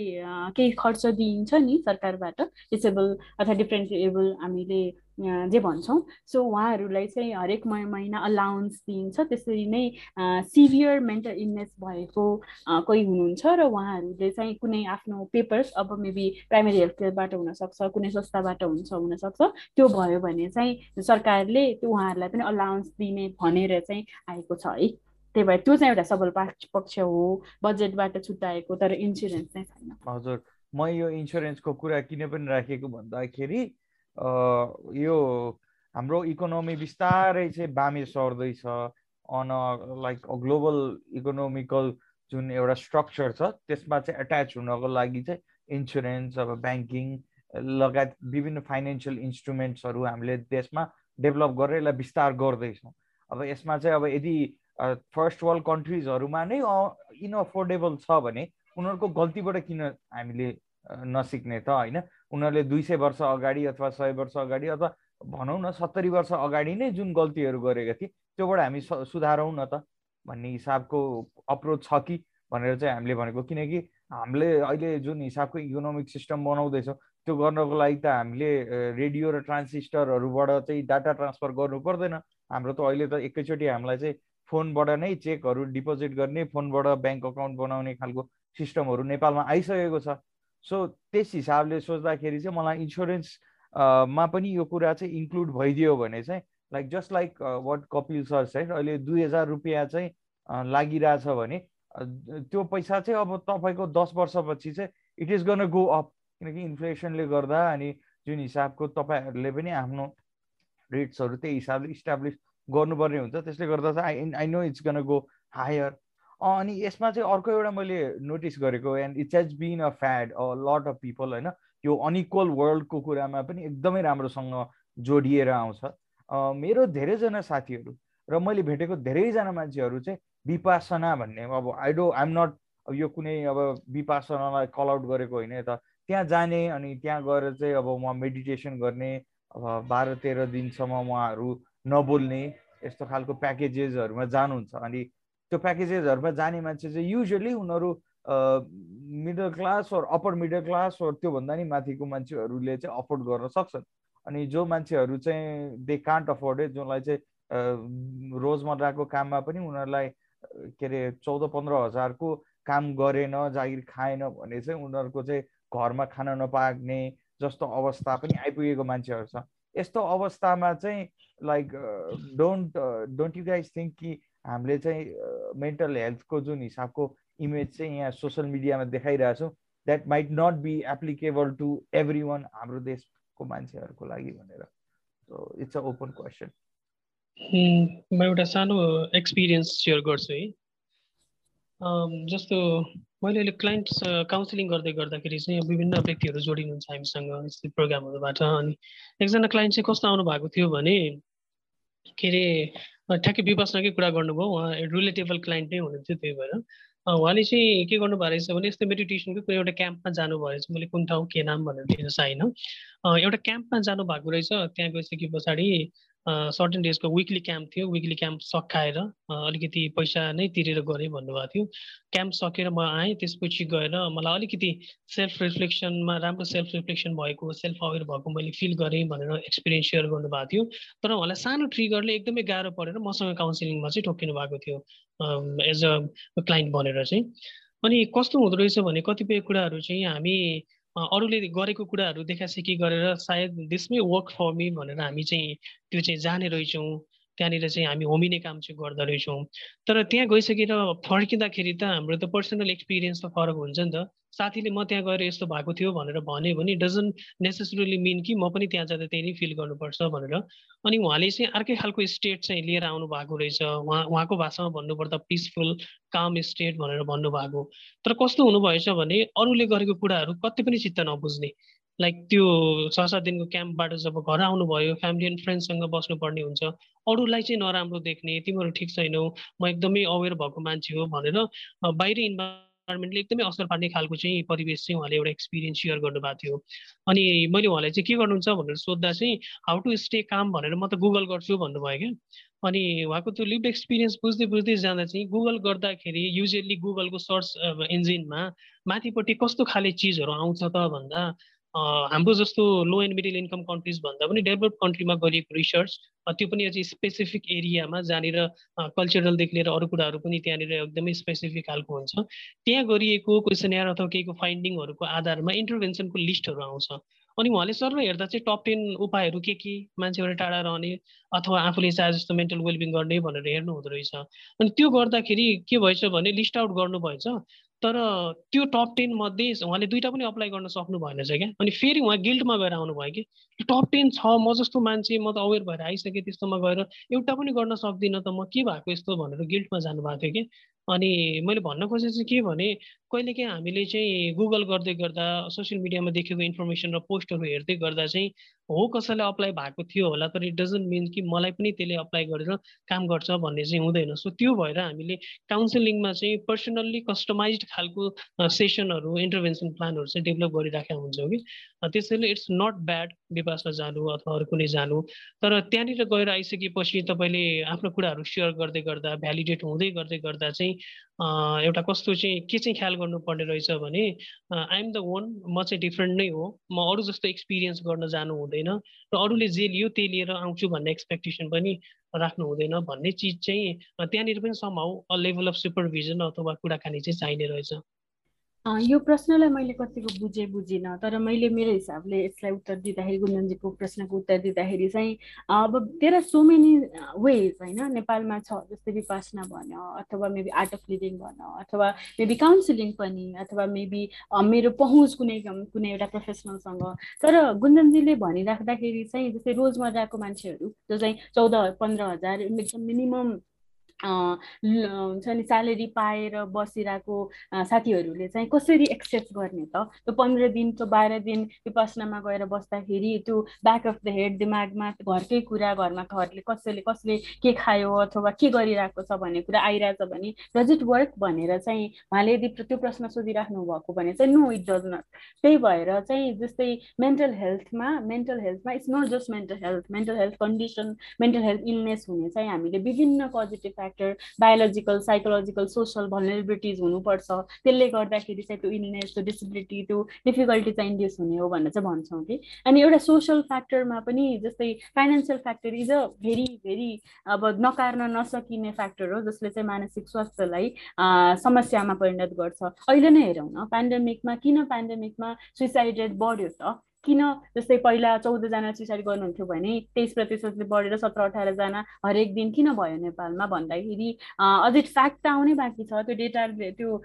केही खर्च दिइन्छ नि सरकारबाट डिसेबल अथवा डिफ्रेन्ट एबल हामीले जे भन्छौँ। सो उहाँहरूलाई चाहिँ हरेक महिना अलाउन्स दिइन्छ। त्यसरी नै सिभियर मेन्टल इलनेस भएको कोही हुनुहुन्छ र उहाँहरूले चाहिँ कुनै आफ्नो पेपर्स अब मेबी प्राइमेरी हेल्थ केयरबाट हुनसक्छ कुनै संस्थाबाट हुन्छ हुनसक्छ। त्यो भयो भने चाहिँ सरकारले त्यो उहाँहरूलाई पनि अलाउन्स दिने भनेर चाहिँ आएको छ है। त्यही भएर त्यो चाहिँ एउटा सबल पक्ष हो। बजेटबाट छुट्याएको तर इन्सुरेन्स चाहिँ छैन। हजुर। म यो इन्सुरेन्सको कुरा किन पनि राखेको भन्दाखेरि यो हाम्रो इकोनोमी बिस्तारै चाहिँ बामे सर्दैछ। अन लाइक ग्लोबल इकोनोमिकल जुन एउटा स्ट्रक्चर छ त्यसमा चाहिँ एट्याच हुनको लागि चाहिँ इन्सुरेन्स अब ब्याङ्किङ लगायत विभिन्न फाइनेन्सियल इन्स्ट्रुमेन्ट्सहरू हामीले देशमा डेभलप गरेर यसलाई विस्तार गर्दैछौँ। अब यसमा चाहिँ अब यदि फर्स्ट वर्ल्ड कन्ट्रिजहरूमा नै इनअफोर्डेबल छ भने उनीहरूको गल्तीबाट किन हामीले नसिक्ने त होइन? उनीहरूले दुई सय वर्ष अगाडि अथवा सय वर्ष अगाडि अथवा भनौँ न सत्तरी वर्ष अगाडि नै जुन गल्तीहरू गरेका थिए त्योबाट हामी सुधारौँ न त भन्ने हिसाबको अप्रोच छ कि भनेर चाहिँ हामीले भनेको। किनकि हामीले अहिले जुन हिसाबको इकोनोमिक सिस्टम बनाउँदैछौँ त्यो गर्नको लागि त हामीले रेडियो र ट्रान्सिस्टरहरूबाट चाहिँ डाटा ट्रान्सफर गर्नु पर्दैन। हाम्रो त अहिले त एकैचोटि हामीलाई चाहिँ फोनबाट नै चेकहरू डिपोजिट गर्ने फोनबाट ब्याङ्क अकाउन्ट बनाउने खालको सिस्टमहरू नेपालमा आइसकेको छ। सो त्यस हिसाबले सोच्दाखेरि चाहिँ मलाई इन्सुरेन्स मा पनि यो कुरा चाहिँ इन्क्लुड भइदियो भने चाहिँ like just like what Kapil sir side अहिले दुई हजार रुपियाँ चाहिँ लागिरहेछ भने त्यो पैसा चाहिँ अब तपाईँको दस वर्षपछि चाहिँ it is gonna go up किनकि इन्फ्लेसनले गर्दा अनि जुन हिसाबको तपाईँहरूले पनि आफ्नो रेट्सहरू त्यही हिसाबले इस्टाब्लिस गर्नुपर्ने हुन्छ। त्यसले गर्दा चाहिँ I I know it's gonna go higher अनि यसमा चाहिँ अर्को एउटा मैले नोटिस गरेको and it's has been a fad a lot of people होइन यो अनइक्वल वर्ल्डको कुरामा पनि एकदमै राम्रोसँग जोडिएर आउँछ। मेरो धेरैजना साथीहरू र मैले भेटेको धेरैजना मान्छेहरू चाहिँ विपासना भन्ने अब आई डो आइएम नट यो कुनै अब विपासनालाई कल आउट गरेको होइन त त्यहाँ जाने अनि त्यहाँ गएर चाहिँ अब उहाँ मेडिटेसन गर्ने अब बाह्र तेह्र दिनसम्म उहाँहरू नबोल्ने यस्तो खालको प्याकेजेसहरूमा जानुहुन्छ। अनि त्यो प्याकेजेसहरूमा जाने मान्छे चाहिँ युजली उनीहरू middle class or upper middle class or त्योभन्दा नि माथिको मान्छेहरूले चाहिँ अफोर्ड गर्न सक्छन्। अनि जो मान्छेहरू चाहिँ दे कान्ट अफोर्ड है जसलाई चाहिँ रोजमर्राको काममा पनि उनीहरूलाई के अरे चौध पन्ध्र हजारको काम गरेन जागिर खाएन भने चाहिँ उनीहरूको चाहिँ घरमा खान नपाक्ने जस्तो अवस्था पनि आइपुगेको मान्छेहरू छ यस्तो अवस्थामा चाहिँ like don't don't you guys think कि हामीले चाहिँ मेन्टल हेल्थको जुन हिसाबको इमेज चाहिँ यहाँ सोसियल मिडियामा देखाइरहेछौँ that might not be applicable to everyone हाम्रो देशको मान्छेहरूको लागि भनेर। So it's a open question म एउटा सानो एक्सपिरियन्स सेयर गर्छु है। जस्तो मैले अहिले क्लाइन्ट काउन्सिलिङ गर्दै गर्दाखेरि चाहिँ विभिन्न व्यक्तिहरू जोडिनुहुन्छ हामीसँग यस्तै प्रोग्रामहरूबाट अनि एकजना क्लाइन्ट चाहिँ कस्तो आउनु भएको थियो भने के अरे ठ्याक्कै विपासनाकै कुरा गर्नुभयो उहाँ रिलेटेबल क्लाइन्ट नै हुनुहुन्थ्यो त्यही भएर। उहाँले चाहिँ के गर्नुभएको रहेछ भने यस्तो मेडिटेसनको कुनै एउटा क्याम्पमा जानुभयो रहेछ। मैले कुन ठाउँ के नाम भनेर दिन छैन एउटा क्याम्पमा जानु भएको रहेछ। त्यहाँ गइसके पछाडि सर्टेन डेजको विकली क्याम्प थियो। विकली क्याम्प सकाएर अलिकति पैसा नै तिरेर गरेँ भन्नुभएको थियो। क्याम्प सकेर म आएँ त्यसपछि गएर मलाई अलिकति सेल्फ रिफ्लेक्सनमा राम्रो सेल्फ रिफ्लेक्सन भएको सेल्फ अवेर भएको मैले फिल गरेँ भनेर एक्सपिरियन्स सेयर गर्नुभएको थियो। तर उहाँलाई सानो ट्रिगरले एकदमै गाह्रो परेर मसँग काउन्सिलिङमा चाहिँ ठोकिनु भएको थियो एज अ क्लाइन्ट बनेर चाहिँ। अनि कस्तो हुँदो रहेछ भने कतिपय कुराहरू चाहिँ हामी अरूले गरेको कुराहरू देखासेखी गरेर सायद दिसमै वर्क फर मी भनेर हामी चाहिँ त्यो चाहिँ जाने रहेछौँ। त्यहाँनिर चाहिँ हामी होमिने काम चाहिँ गर्दो रहेछौँ तर त्यहाँ गइसकेर फर्किँदाखेरि त हाम्रो त पर्सनल एक्सपिरियन्स त फरक हुन्छ नि त। साथीले म त्यहाँ गएर यस्तो भएको थियो भनेर भन्यो भने डजन्ट नेसेसरली मिन कि म पनि त्यहाँ जाँदा त्यही नै फिल गर्नुपर्छ भनेर। अनि उहाँले चाहिँ अर्कै खालको स्टेट चाहिँ लिएर आउनु भएको रहेछ। उहाँ उहाँको भाषामा भन्नुपर्दा पिसफुल काम स्टेट भनेर भन्नुभएको। तर कस्तो हुनुभएछ भने अरूले गरेको कुराहरू कति पनि चित्त नबुझ्ने। लाइक त्यो छ सात दिनको क्याम्पबाट जब घर आउनुभयो फ्यामिली एन्ड फ्रेन्ड्ससँग बस्नुपर्ने हुन्छ। अरूलाई चाहिँ नराम्रो देख्ने तिमीहरू ठिक छैनौ म एकदमै अवेर भएको मान्छे हो भनेर बाहिरी इन्भाइरोमेन्टले एकदमै असर पार्ने खालको चाहिँ परिवेश चाहिँ उहाँले एउटा एक्सपिरियन्स सेयर गर्नुभएको थियो। अनि मैले उहाँलाई चाहिँ के गर्नुहुन्छ भनेर सोद्धा चाहिँ हाउ टु स्टे काम भनेर म त गुगल गर्छु भन्नुभयो क्या। अनि उहाँको त्यो लिभ एक्सपिरियन्स बुझ्दै बुझ्दै जाँदा चाहिँ गुगल गर्दाखेरि युजली गुगलको सर्च इन्जिनमा माथिपट्टि कस्तो खाले चिजहरू आउँछ त भन्दा हाम्रो जस्तो low and middle income countries भन्दा पनि डेभलप कन्ट्रीमा गरिएको रिसर्च त्यो पनि अझै स्पेसिफिक एरियामा जहाँनिर कल्चरलदेखि लिएर अरू कुराहरू पनि त्यहाँनिर एकदमै स्पेसिफिक खालको हुन्छ। त्यहाँ गरिएको क्वेसनयर अथवा केहीको फाइन्डिङहरूको आधारमा इन्टरभेन्सनको लिस्टहरू आउँछ। अनि उहाँले सर्व हेर्दा चाहिँ टप टेन उपायहरू के के मान्छेबाट टाढा रहने अथवा आफूले चाहे जस्तो मेन्टल वेलबिङ गर्ने भनेर हेर्नु हुँदो रहेछ। अनि त्यो गर्दाखेरि के भएछ भने लिस्ट आउट गर्नुभएछ। तर त्यो टप टेन मध्ये उहाँले दुइटा पनि अप्लाई गर्न सक्नु भएन चाहिँ क्या। अनि फेरि उहाँ गिल्टमा गएर आउनुभयो कि। टप टेन छ म जस्तो मान्छे म त अवेर भएर आइसकेँ त्यस्तोमा गएर। एउटा पनि गर्न सक्दिनँ त म। के भएको यस्तो भनेर गिल्टमा जानुभएको थियो कि। अनि मैले भन्न खोजेको चाहिँ के भने कहिलेकाहीँ हामीले चाहिँ गुगल गर्दै गर्दा सोसियल मिडियामा देखेको इन्फर्मेसन र पोस्टहरू हेर्दै गर्दा चाहिँ हो कसैलाई अप्लाई भएको थियो होला तर इट डजन्ट मिन कि मलाई पनि त्यसले अप्लाई गरेर काम गर्छ भन्ने चाहिँ हुँदैन। सो त्यो भएर हामीले काउन्सिलिङमा चाहिँ पर्सनल्ली कस्टमाइज खालको सेसनहरू इन्टरभेन्सन प्लानहरू चाहिँ डेभलप गरिराखेका हुन्छौँ कि। त्यसैले इट्स नट ब्याड विपासमा जानु अथवा अरू कुनै जानु तर त्यहाँनिर गएर आइसकेपछि तपाईँले आफ्नो कुराहरू सेयर गर्दै गर्दा भ्यालिडेट हुँदै गर्दै गर्दा चाहिँ एउटा कस्तो चाहिँ के चाहिँ ख्याल गर्नुपर्ने रहेछ भने आइएम द वान म चाहिँ डिफ्रेन्ट नै हो। म अरू जस्तो एक्सपिरियन्स गर्न जानु हुँदैन र अरूले जे लियो त्यही लिएर आउँछु भन्ने एक्सपेक्टेसन पनि राख्नु हुँदैन भन्ने चिज चाहिँ त्यहाँनिर पनि समाउ अ लेभल अफ सुपरभिजन अथवा कुराकानी चाहिँ चाहिने रहेछ। यो प्रश्नलाई मैले कतिको बुझेँ बुझिनँ तर मैले मेरो हिसाबले यसलाई उत्तर दिँदाखेरि गुन्जनजीको प्रश्नको उत्तर दिँदाखेरि चाहिँ अब there are so many ways होइन? नेपालमा छ जस्तै विपासना भन्यो अथवा मेबी आर्ट अफ लिभिङ भन्यो अथवा मेबी काउन्सिलिङ पनि अथवा मेबी मेरो पहुँच कुनै कुनै एउटा प्रोफेसनलसँग तर गुन्जनजीले भनिराख्दाखेरि चाहिँ जस्तै रोजमर्राको मान्छेहरू जो चाहिँ चौध पन्ध्र हजार एकदम मिनिमम हुन्छ नि स्यालेरी पाएर बसिरहेको साथीहरूले चाहिँ कसरी एक्सेप्ट गर्ने त? त्यो पन्ध्र दिन त्यो बाह्र दिन विपसनामा गएर बस्दाखेरि त्यो ब्याक अफ द हेड दिमागमा घरकै कुरा घरमा घरले कसैले कसले के खायो अथवा के गरिरहेको छ भन्ने कुरा आइरहेछ भने डज इट वर्क भनेर चाहिँ उहाँले यदि त्यो प्रश्न सोधिराख्नु भएको भने चाहिँ नो इट डज नट त्यही भएर चाहिँ जस्तै मेन्टल हेल्थमा mental हेल्थमा it's not just mental health mental health condition mental health illness हुने चाहिँ हामीले विभिन्न positive factor biological psychological social vulnerabilities हुनुपर्छ। त्यसले गर्दाखेरि चाहिँ त्यो इलनेस त्यो डिसेबिलिटी त्यो डिफिकल्टी चाहिँ इन्ड्युस हुने हो भनेर चाहिँ भन्छौँ कि। अनि एउटा सोसल फ्याक्टरमा पनि जस्तै financial factor is a very very अब नकार्न नसकिने फ्याक्टर हो जसले चाहिँ मानसिक स्वास्थ्यलाई समस्यामा परिणत गर्छ। अहिले नै हेरौँ न पेन्डेमिकमा किन पेन्डेमिकमा सुइसाइड रेट बढ्यो त? किन जस्तै पहिला चौधजना सुसाइड गर्नुहुन्थ्यो भने तेइस प्रतिशतले बढेर सत्र अठारजना हरेक दिन किन भयो नेपालमा भन्दाखेरि अझै फ्याक्ट त आउनै बाँकी छ त्यो डेटा त्यो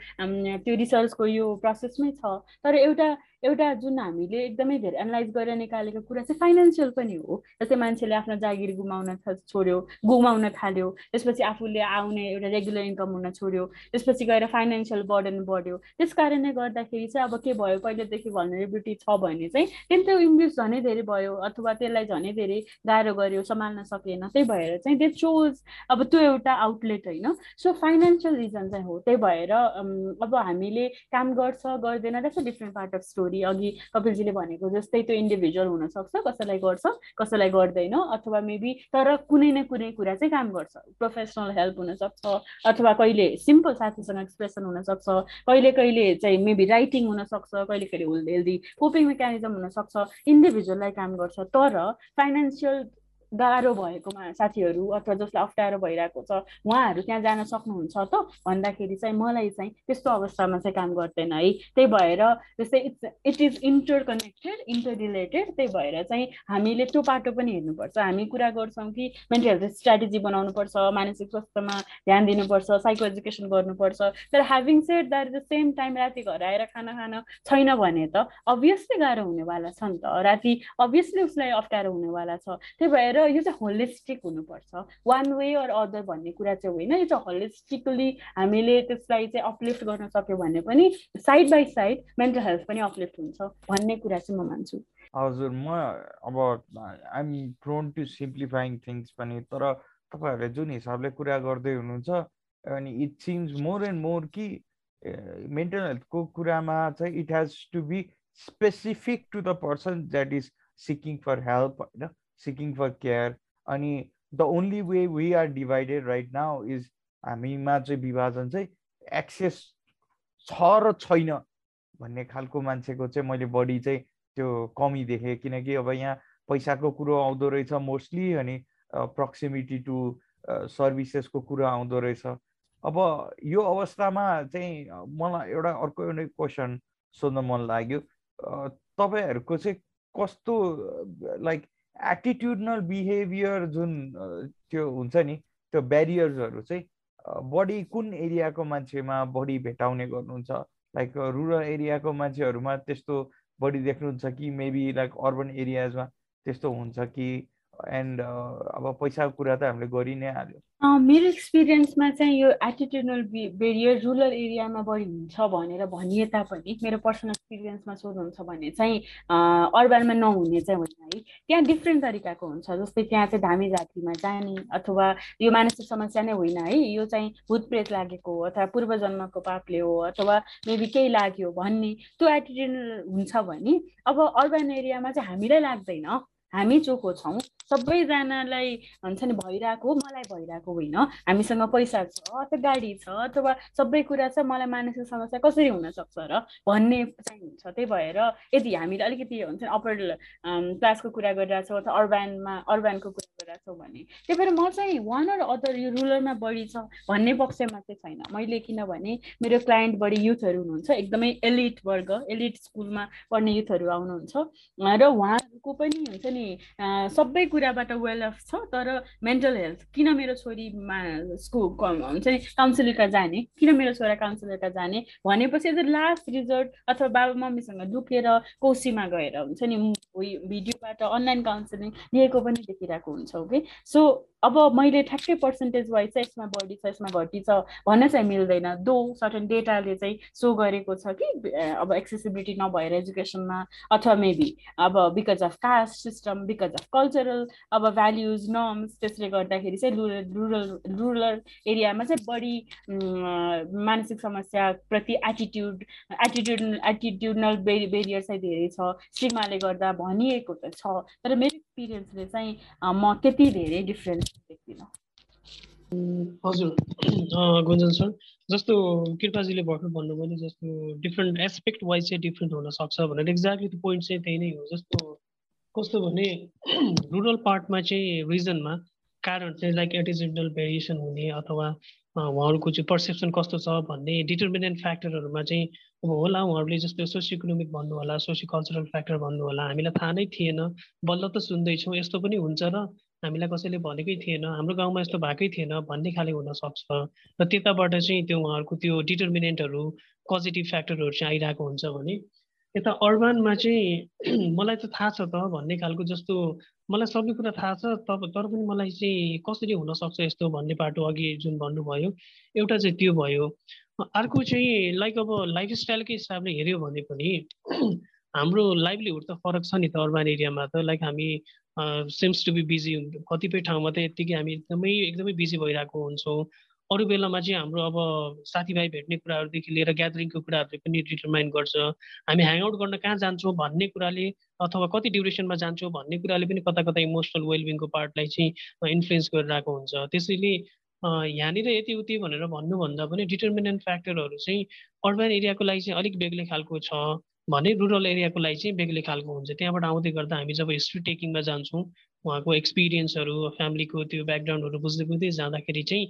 त्यो रिसर्चको यो प्रोसेसमै छ। तर एउटा एउटा जुन हामीले एकदमै धेरै एनालाइज गरेर निकालेको कुरा चाहिँ फाइनेन्सियल पनि हो। जस्तै मान्छेले आफ्नो जागिर गुमाउन छोड्यो गुमाउन थाल्यो त्यसपछि आफूले आउने एउटा रेगुलर इन्कम हुन छोड्यो त्यसपछि गएर फाइनेन्सियल बर्डन बढ्यो। त्यस कारणले गर्दाखेरि चाहिँ अब के भयो पहिलेदेखि भनरेबिलिटी छ भने चाहिँ त्यसले त्यो इङ्ग्लिस झनै धेरै भयो अथवा त्यसलाई झनै धेरै गाह्रो गर्यो सम्हाल्न सकेन त्यही भएर चाहिँ त्यो चोज अब त्यो एउटा आउटलेट होइन। सो फाइनेन्सियल रिजन चाहिँ हो त्यही भएर अब हामीले काम गर्छ गर्दैन that's a different part of story छोरी अघि कपिलजीले भनेको जस्तै त्यो इन्डिभिजुअल हुनसक्छ कसैलाई गर्छ कसैलाई गर्दैन अथवा मेबी तर कुनै न कुनै कुरा चाहिँ काम गर्छ। प्रोफेसनल हेल्प हुनसक्छ अथवा कहिले सिम्पल साथीसँग एक्सप्रेसन हुनसक्छ कहिले कहिले चाहिँ मेबी राइटिङ हुनसक्छ कहिले कहिले हेल्दी कोपिङ मेकानिजम हुनसक्छ इन्डिभिजुअललाई काम गर्छ। तर फाइनेन्सियल गाह्रो भएकोमा साथीहरू अथवा जसलाई अप्ठ्यारो भइरहेको छ उहाँहरू त्यहाँ जान सक्नुहुन्छ त? भन्दाखेरि चाहिँ मलाई चाहिँ त्यस्तो अवस्थामा चाहिँ काम गर्दैन है। त्यही भएर जस्तै it's it is interconnected interrelated त्यही भएर चाहिँ हामीले त्यो पाटो पनि हेर्नुपर्छ। हामी कुरा गर्छौँ कि मेन्टल हेल्थ स्ट्राटेजी बनाउनुपर्छ मानसिक स्वास्थ्यमा ध्यान दिनुपर्छ साइको एजुकेसन गर्नुपर्छ। तर having said that the same time राति घर आएर खाना खान छैन भने त अभियसली गाह्रो हुनेवाला छ नि त। राति अभियसली उसलाई अप्ठ्यारो हुनेवाला छ। त्यही भएर यो चाहिँ होलिस्टिक हुनुपर्छ। वान वे अर अदर भन्ने कुरा चाहिँ होइन। यो चाहिँ होलिस्टिकली हामीले त्यसलाई चाहिँ अपलिफ्ट गर्न सक्यो भने पनि side by side mental health पनि अपलिफ्ट हुन्छ भन्ने कुरा चाहिँ म मान्छु। हजुर म अब I'm prone to simplifying things पनि तर तपाईँहरूले जुन हिसाबले कुरा गर्दै हुनुहुन्छ अनि it seems more and more कि मेन्टल हेल्थको कुरामा चाहिँ it has to be specific to the person that is seeking for help होइन? सिकिङ फर केयर अनि the only way we are divided right now is हामीमा चाहिँ विभाजन चाहिँ एक्सेस छ र छैन भन्ने खालको मान्छेको चाहिँ मैले बढी चाहिँ त्यो कमी देखेँ। किनकि अब यहाँ पैसाको कुरो आउँदो रहेछ मोस्टली अनि प्रक्सिमिटी टु सर्भिसेसको कुरो आउँदो रहेछ। अब यो अवस्थामा चाहिँ मलाई एउटा अर्को एउटा क्वेसन सोध्न मन लाग्यो। तपाईँहरूको चाहिँ कस्तो लाइक एटिट्युडनल बिहेभियर जुन त्यो हुन्छ नि त्यो ब्यारियर्सहरू चाहिँ बढी कुन एरियाको मान्छेमा बढी भेटाउने गर्नुहुन्छ? लाइक रुरल एरियाको मान्छेहरूमा त्यस्तो बढी देख्नुहुन्छ कि? मेबी लाइक अर्बन एरियाजमा त्यस्तो हुन्छ कि? एन्ड अब पैसाको कुरा त हामीले गरि नै हाल्यो। मेरो एक्सपिरियन्समा चाहिँ यो एटिट्युडनल बेरियर रुरल एरियामा बढी हुन्छ भनेर भनिए तापनि मेरो पर्सनल एक्सपिरियन्समा सोध्नुहुन्छ भने चाहिँ अर्बनमा नहुने चाहिँ होइन है। त्यहाँ डिफ्रेन्ट तरिकाको हुन्छ जस्तै त्यहाँ चाहिँ धामी जातिमा जाने अथवा यो मानसिक समस्या नै होइन है। यो चाहिँ भूतप्रेत लागेको हो अथवा पूर्व जन्मको पापले हो अथवा मेबी केही लाग्यो भन्ने त्यो एटिट्युड हुन्छ भने अब अर्बन एरियामा चाहिँ हामीलाई लाग्दैन। हामी चोखो छौँ सबैजनालाई भन्छ नि भइरहेको मलाई भइरहेको होइन। हामीसँग पैसा छ अथवा गाडी छ अथवा सबै कुरा छ मलाई मानसिक समस्या कसरी हुनसक्छ र भन्ने चाहिँ हुन्छ। त्यही भएर यदि हामीले अलिकति हुन्छ अप्पर क्लासको कुरा गरिरहेछौँ अथवा अर्बानमा अर्बानको कुरा गरिरहेछौँ भने त्यही भएर म चाहिँ वान अर अदर यो रुरलमा बढी छ भन्ने पक्षमा चाहिँ छैन। मैले किनभने मेरो क्लाइन्ट बढी युथहरू हुनुहुन्छ एकदमै एलिट वर्ग एलिट स्कुलमा पढ्ने युथहरू आउनुहुन्छ। र उहाँहरूको पनि हुन्छ नि सबै कुराबाट वेल अफ छ तर मेन्टल हेल्थ किन मेरो छोरीमा स्कुल हुन्छ नि काउन्सिलरका जाने किन मेरो छोरा काउन्सिलरका जाने भनेपछि एज लास्ट रिजल्ट अथवा बाबा मम्मीसँग दुखेर कोसीमा गएर हुन्छ नि भिडियोबाट अनलाइन काउन्सिलिङ लिएको पनि देखिरहेको हुन्छ ओके सो अब मैले ठ्याक्कै पर्सेन्टेज वाइज चाहिँ यसमा बढी छ यसमा घटी छ भन्न चाहिँ मिल्दैन। दो सर्टन डेटाले चाहिँ सो गरेको छ कि अब एक्सेसिबिलिटी नभएर एजुकेसनमा अथवा मेबी अब because of caste system because of cultural अब भ्याल्युज नर्म्स त्यसले गर्दाखेरि चाहिँ रुरल रुरल एरियामा चाहिँ बढी मानसिक समस्याप्रति एटिट्युड एटिट्युड एटिट्युडनल बेरि बेरियर चाहिँ धेरै छ। स्टिमाले गर्दा भनिएको त छ। तर मेरो एक्सपिरियन्सले चाहिँ म त्यति धेरै डिफ्रेन्स देख्दिनँ। हजुर। गुन्जन सर जस्तो कृपाजीले भर्खर भन्नुभयो नि जस्तो डिफ्रेन्ट एस्पेक्ट वाइज चाहिँ डिफ्रेन्ट हुनसक्छ भनेर। एक्ज्याक्टली त्यो पोइन्ट चाहिँ त्यही नै हो। जस्तो कस्तो भने रुरल पार्टमा चाहिँ रिजनमा कारण चाहिँ लाइक एटिजिडल भेरिएसन हुने अथवा उहाँहरूको चाहिँ पर्सेप्सन कस्तो छ भन्ने डिटर्मिनेन्ट फ्याक्टरहरूमा चाहिँ अब होला उहाँहरूले जस्तो सोसियो इकोनोमिक भन्नु होला सोसियो कल्चरल फ्याक्टर भन्नु होला हामीलाई थाहा नै थिएन। बल्ल त सुन्दैछौँ यस्तो पनि हुन्छ र हामीलाई कसैले भनेकै थिएन हाम्रो गाउँमा यस्तो भएकै थिएन भन्ने खाले हुनसक्छ र त्यताबाट चाहिँ त्यो उहाँहरूको त्यो डिटर्मिनेन्टहरू पोजिटिभ फ्याक्टरहरू चाहिँ आइरहेको हुन्छ भने यता अर्बानमा चाहिँ मलाई त थाहा छ त भन्ने खालको जस्तो मलाई सबै कुरा थाहा छ तब तर पनि मलाई चाहिँ कसरी हुनसक्छ यस्तो भन्ने बाटो अघि जुन भन्नुभयो एउटा चाहिँ त्यो भयो। अर्को चाहिँ लाइक अब लाइफस्टाइलकै हिसाबले हेऱ्यो भने पनि हाम्रो लाइभलीहुड त फरक छ नि त अर्बान एरियामा त। लाइक हामी सिम्स टु बी बिजी कतिपय ठाउँमा त यत्तिकै हामी एकदमै एकदमै बिजी भइरहेको हुन्छौँ। अरू बेलामा चाहिँ हाम्रो अब साथीभाइ भेट्ने कुराहरूदेखि लिएर ग्यादरिङको कुराहरूले पनि डिटरमाइन गर्छ। हामी ह्याङआउट गर्न कहाँ जान्छौँ भन्ने कुराले अथवा कति ड्युरेसनमा जान्छौँ भन्ने कुराले पनि कता कता इमोसनल वेलबिङको पार्टलाई चाहिँ इन्फ्लुएन्स गरिरहेको हुन्छ। त्यसैले यहाँनिर यति उति भनेर भन्नुभन्दा पनि डिटर्मिनेन्ट फ्याक्टरहरू चाहिँ अर्बन एरियाको लागि चाहिँ अलिक बेग्लै खालको छ भने रुरल एरियाको लागि चाहिँ बेग्लै खालको हुन्छ। त्यहाँबाट आउँदै गर्दा हामी जब हिस्ट्री टेकिङमा जान्छौँ उहाँको एक्सपिरियन्सहरू फ्यामिलीको त्यो ब्याकग्राउन्डहरू बुझ्दै बुझ्दै जाँदाखेरि चाहिँ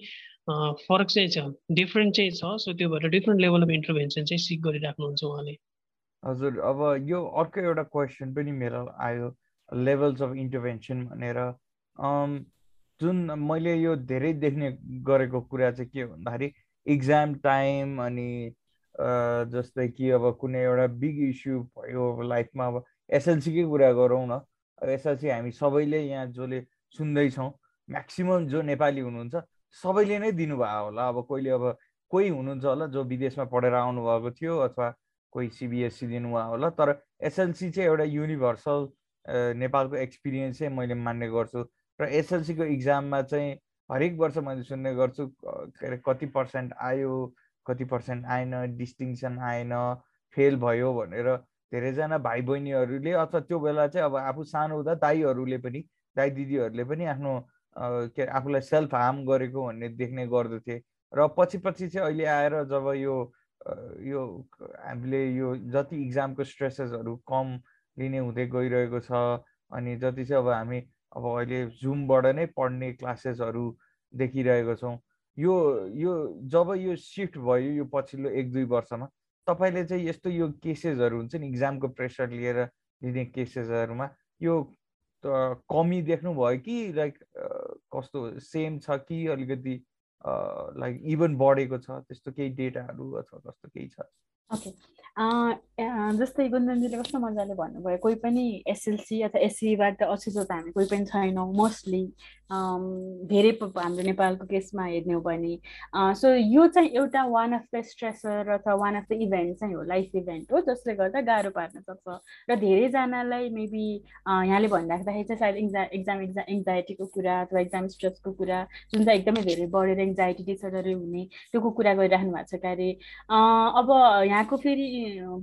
फरक चाहिँ छ। डिफ्रेन्ट चाहिँ छ सो त्यो भएर डिफ्रेन्ट लेभल अफ इन्टरभेन्सन चाहिँ सिक गरिराख्नुहुन्छ उहाँले। हजुर अब यो अर्को एउटा क्वेसन पनि मेरो आयो लेभल्स अफ इन्टरभेन्सन भनेर। जुन मैले यो धेरै देख्ने गरेको कुरा चाहिँ के भन्दाखेरि इक्जाम टाइम अनि जस्तै कि अब कुनै एउटा बिग इस्यु भयो लाइफमा अब एसएलसीकै कुरा गरौँ न। एसएलसी हामी सबैले यहाँ जसले सुन्दैछौँ म्याक्सिमम् जो नेपाली हुनुहुन्छ सबैले नै दिनुभयो होला। अब कोहीले अब कोही हुनुहुन्छ होला जो विदेशमा पढेर आउनुभएको थियो अथवा कोही सिबिएससी दिनुभयो होला तर एसएलसी चाहिँ एउटा युनिभर्सल नेपालको एक्सपिरियन्स चाहिँ मैले मान्ने गर्छु। र एसएलसीको इक्जाममा चाहिँ हरेक वर्ष मैले सुन्ने गर्छु के अरे कति पर्सेन्ट आयो कति पर्सेन्ट आएन डिस्टिङसन आएन फेल भयो भनेर धेरैजना भाइ बहिनीहरूले अथवा त्यो बेला चाहिँ अब आफू सानो हुँदा दाईहरूले पनि दाई दिदीहरूले पनि आफ्नो के आफूलाई सेल्फ हार्म गरेको भन्ने देख्ने गर्दथे। र पछि पछि चाहिँ अहिले आएर जब यो यो हामीले यो जति इक्जामको स्ट्रेसेसहरू कम लिने हुँदै गइरहेको छ अनि जति चाहिँ अब हामी अब अहिले जुमबाट नै पढ्ने क्लासेसहरू देखिरहेको छौँ यो यो जब यो सिफ्ट भयो यो पछिल्लो एक दुई वर्षमा तपाईँले चाहिँ यस्तो यो केसेसहरू हुन्छ नि इक्जामको प्रेसर लिएर लिने केसेसहरूमा यो कमी देख्नुभयो कि लाइक कस्तो सेम छ कि अलिकति लाइक इभन बढेको छ? त्यस्तो केही डेटाहरू अथवा कस्तो केही छ? ओके जस्तै गुन्जनजीले कस्तो मजाले भन्नुभयो कोही पनि एसएलसी अथवा एससीबाट अछुतो त हामी कोही पनि छैनौँ मोस्टली धेरै हाम्रो नेपालको केसमा हेर्ने हो भने सो यो चाहिँ एउटा वान अफ द स्ट्रेसर अथवा वान अफ द इभेन्ट चाहिँ हो लाइफ इभेन्ट हो जसले गर्दा गाह्रो पार्न सक्छ। र धेरैजनालाई मेबी यहाँले भनिराख्दाखेरि चाहिँ सायद इक्जा एक्जाम एक्जाम एङ्जाइटीको कुरा अथवा एक्जाम स्ट्रेसको कुरा जुन चाहिँ एकदमै धेरै बढेर एङ्जाइटी डिसअर्डर हुने त्यो कुरा गरिराख्नु भएको छ क्यारे। अब यहाँको फेरि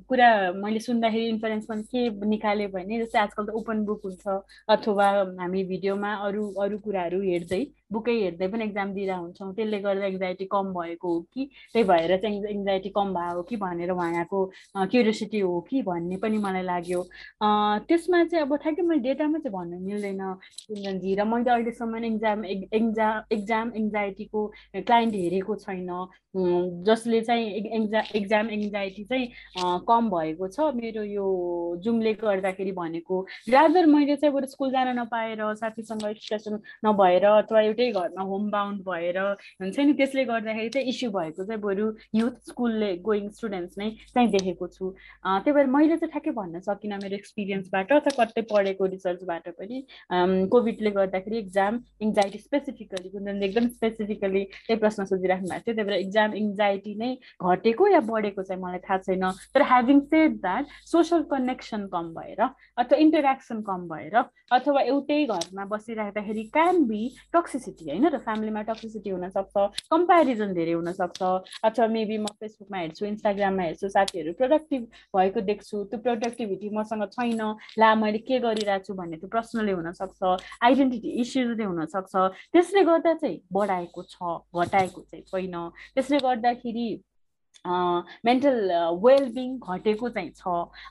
कुरा मैले सुन्दाखेरि इन्फरेन्स पनि के निकाल्यो भने जस्तै आजकल त ओपन बुक हुन्छ अथवा हामी भिडियोमा अरू अरू कुराहरू हेर्दै बुकै हेर्दै पनि एक्जाम दिएर हुन्छौँ त्यसले गर्दा एङ्जाइटी कम भएको हो कि? त्यही भएर चाहिँ एङ्जाइटी कम भएको हो कि भनेर उहाँको क्युरियोसिटी हो कि भन्ने पनि मलाई लाग्यो। त्यसमा चाहिँ अब ठ्याक्कै मैले डेटामा चाहिँ भन्नु मिल्दैन कुन्दनजी र मैले अहिलेसम्म एक्जाम एक्जाम एक्जाम एङ्जाइटीको क्लाइन्ट हेरेको छैन। जसले चाहिँ एक्जा एक्जाम एङ्जाइटी चाहिँ कम भएको छ मेरो यो जुमले गर्दाखेरि भनेको। रादर मैले चाहिँ बरु स्कुल जान नपाएर साथीसँग एक्सप्रेसन नभएर अथवा एउटै घरमा होम बााउन्ड भएर हुन्छ नि त्यसले गर्दाखेरि चाहिँ इस्यु भएको चाहिँ बरु युथ स्कुलले गोइङ स्टुडेन्ट्स नै चाहिँ देखेको छु। त्यही भएर मैले चाहिँ ठ्याक्कै भन्न सकिनँ मेरो एक्सपिरियन्सबाट अथवा कतै पढेको रिसर्चबाट पनि। कोभिडले गर्दाखेरि एक्जाम एङ्जाइटी स्पेसिफिकली कुन एकदम स्पेसिफिकली त्यही प्रश्न सोधिराख्नु भएको थियो। त्यही भएर एक्जाम एङ्जाइटी नै घटेको या बढेको चाहिँ मलाई थाहा छैन। तर having said that social connection कम भएर अथवा इन्टरेक्सन कम भएर अथवा एउटै घरमा बसिराख्दाखेरि क्यान बी टक्सिसिटी होइन र फ्यामिलीमा टक्सिसिटी हुनसक्छ कम्पेरिजन धेरै हुनसक्छ। अथवा मेबी म फेसबुकमा हेर्छु इन्स्टाग्राममा हेर्छु साथीहरू प्रोडक्टिभ भएको देख्छु त्यो प्रोडक्टिभिटी मसँग छैन। ला मैले के गरिरहेको छु भन्ने त्यो पर्सनली हुनसक्छ आइडेन्टिटी इस्युजले हुनसक्छ। त्यसले गर्दा चाहिँ बढाएको छ घटाएको चाहिँ छैन। त्यसले गर्दाखेरि मेन्टल वेलबिङ घटेको चाहिँ छ।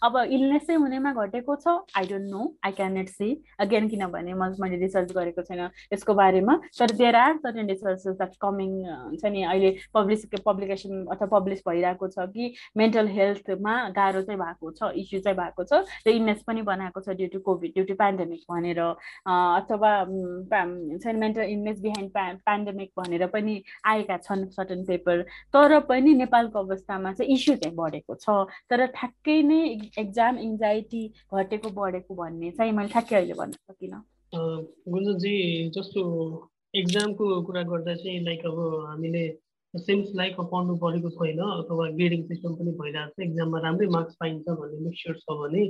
अब इलनेसै हुनेमा घटेको छ? I don't know I can not see again किनभने म मैले रिसर्च गरेको छैन यसको बारेमा। तर there are certain researches that coming हुन्छ नि अहिले पब्लिस पब्लिकेसन अथवा पब्लिस भइरहेको छ कि मेन्टल हेल्थमा गाह्रो चाहिँ भएको छ इस्यु चाहिँ भएको छ। र इलनेस पनि बनाएको छ due to covid due to pandemic भनेर। अथवा हुन्छ नि मेन्टल इलनेस बिहाइन्ड प्या पेन्डेमिक भनेर पनि आएका छन् सर्टन पेपर तर पनि नेपालको अवस्थामा चाहिँ इस्यु चाहिँ बढेको छ। तर ठ्याक्कै नै एक्जाम एङ्जाइटी घटेको बढेको भन्ने चाहिँ मैले ठ्याक्कै अहिले भन्न सकिनँ। गुन्जनजी जस्तो एक्जामको कुरा गर्दा चाहिँ लाइक अब हामीले सेम्स लाइक पढ्नु परेको छैन अथवा ग्रेडिङ सिस्टम पनि भइरहेको छ एक्जाममा राम्रै मार्क्स पाइन्छ भन्ने मिक्सचर छ भने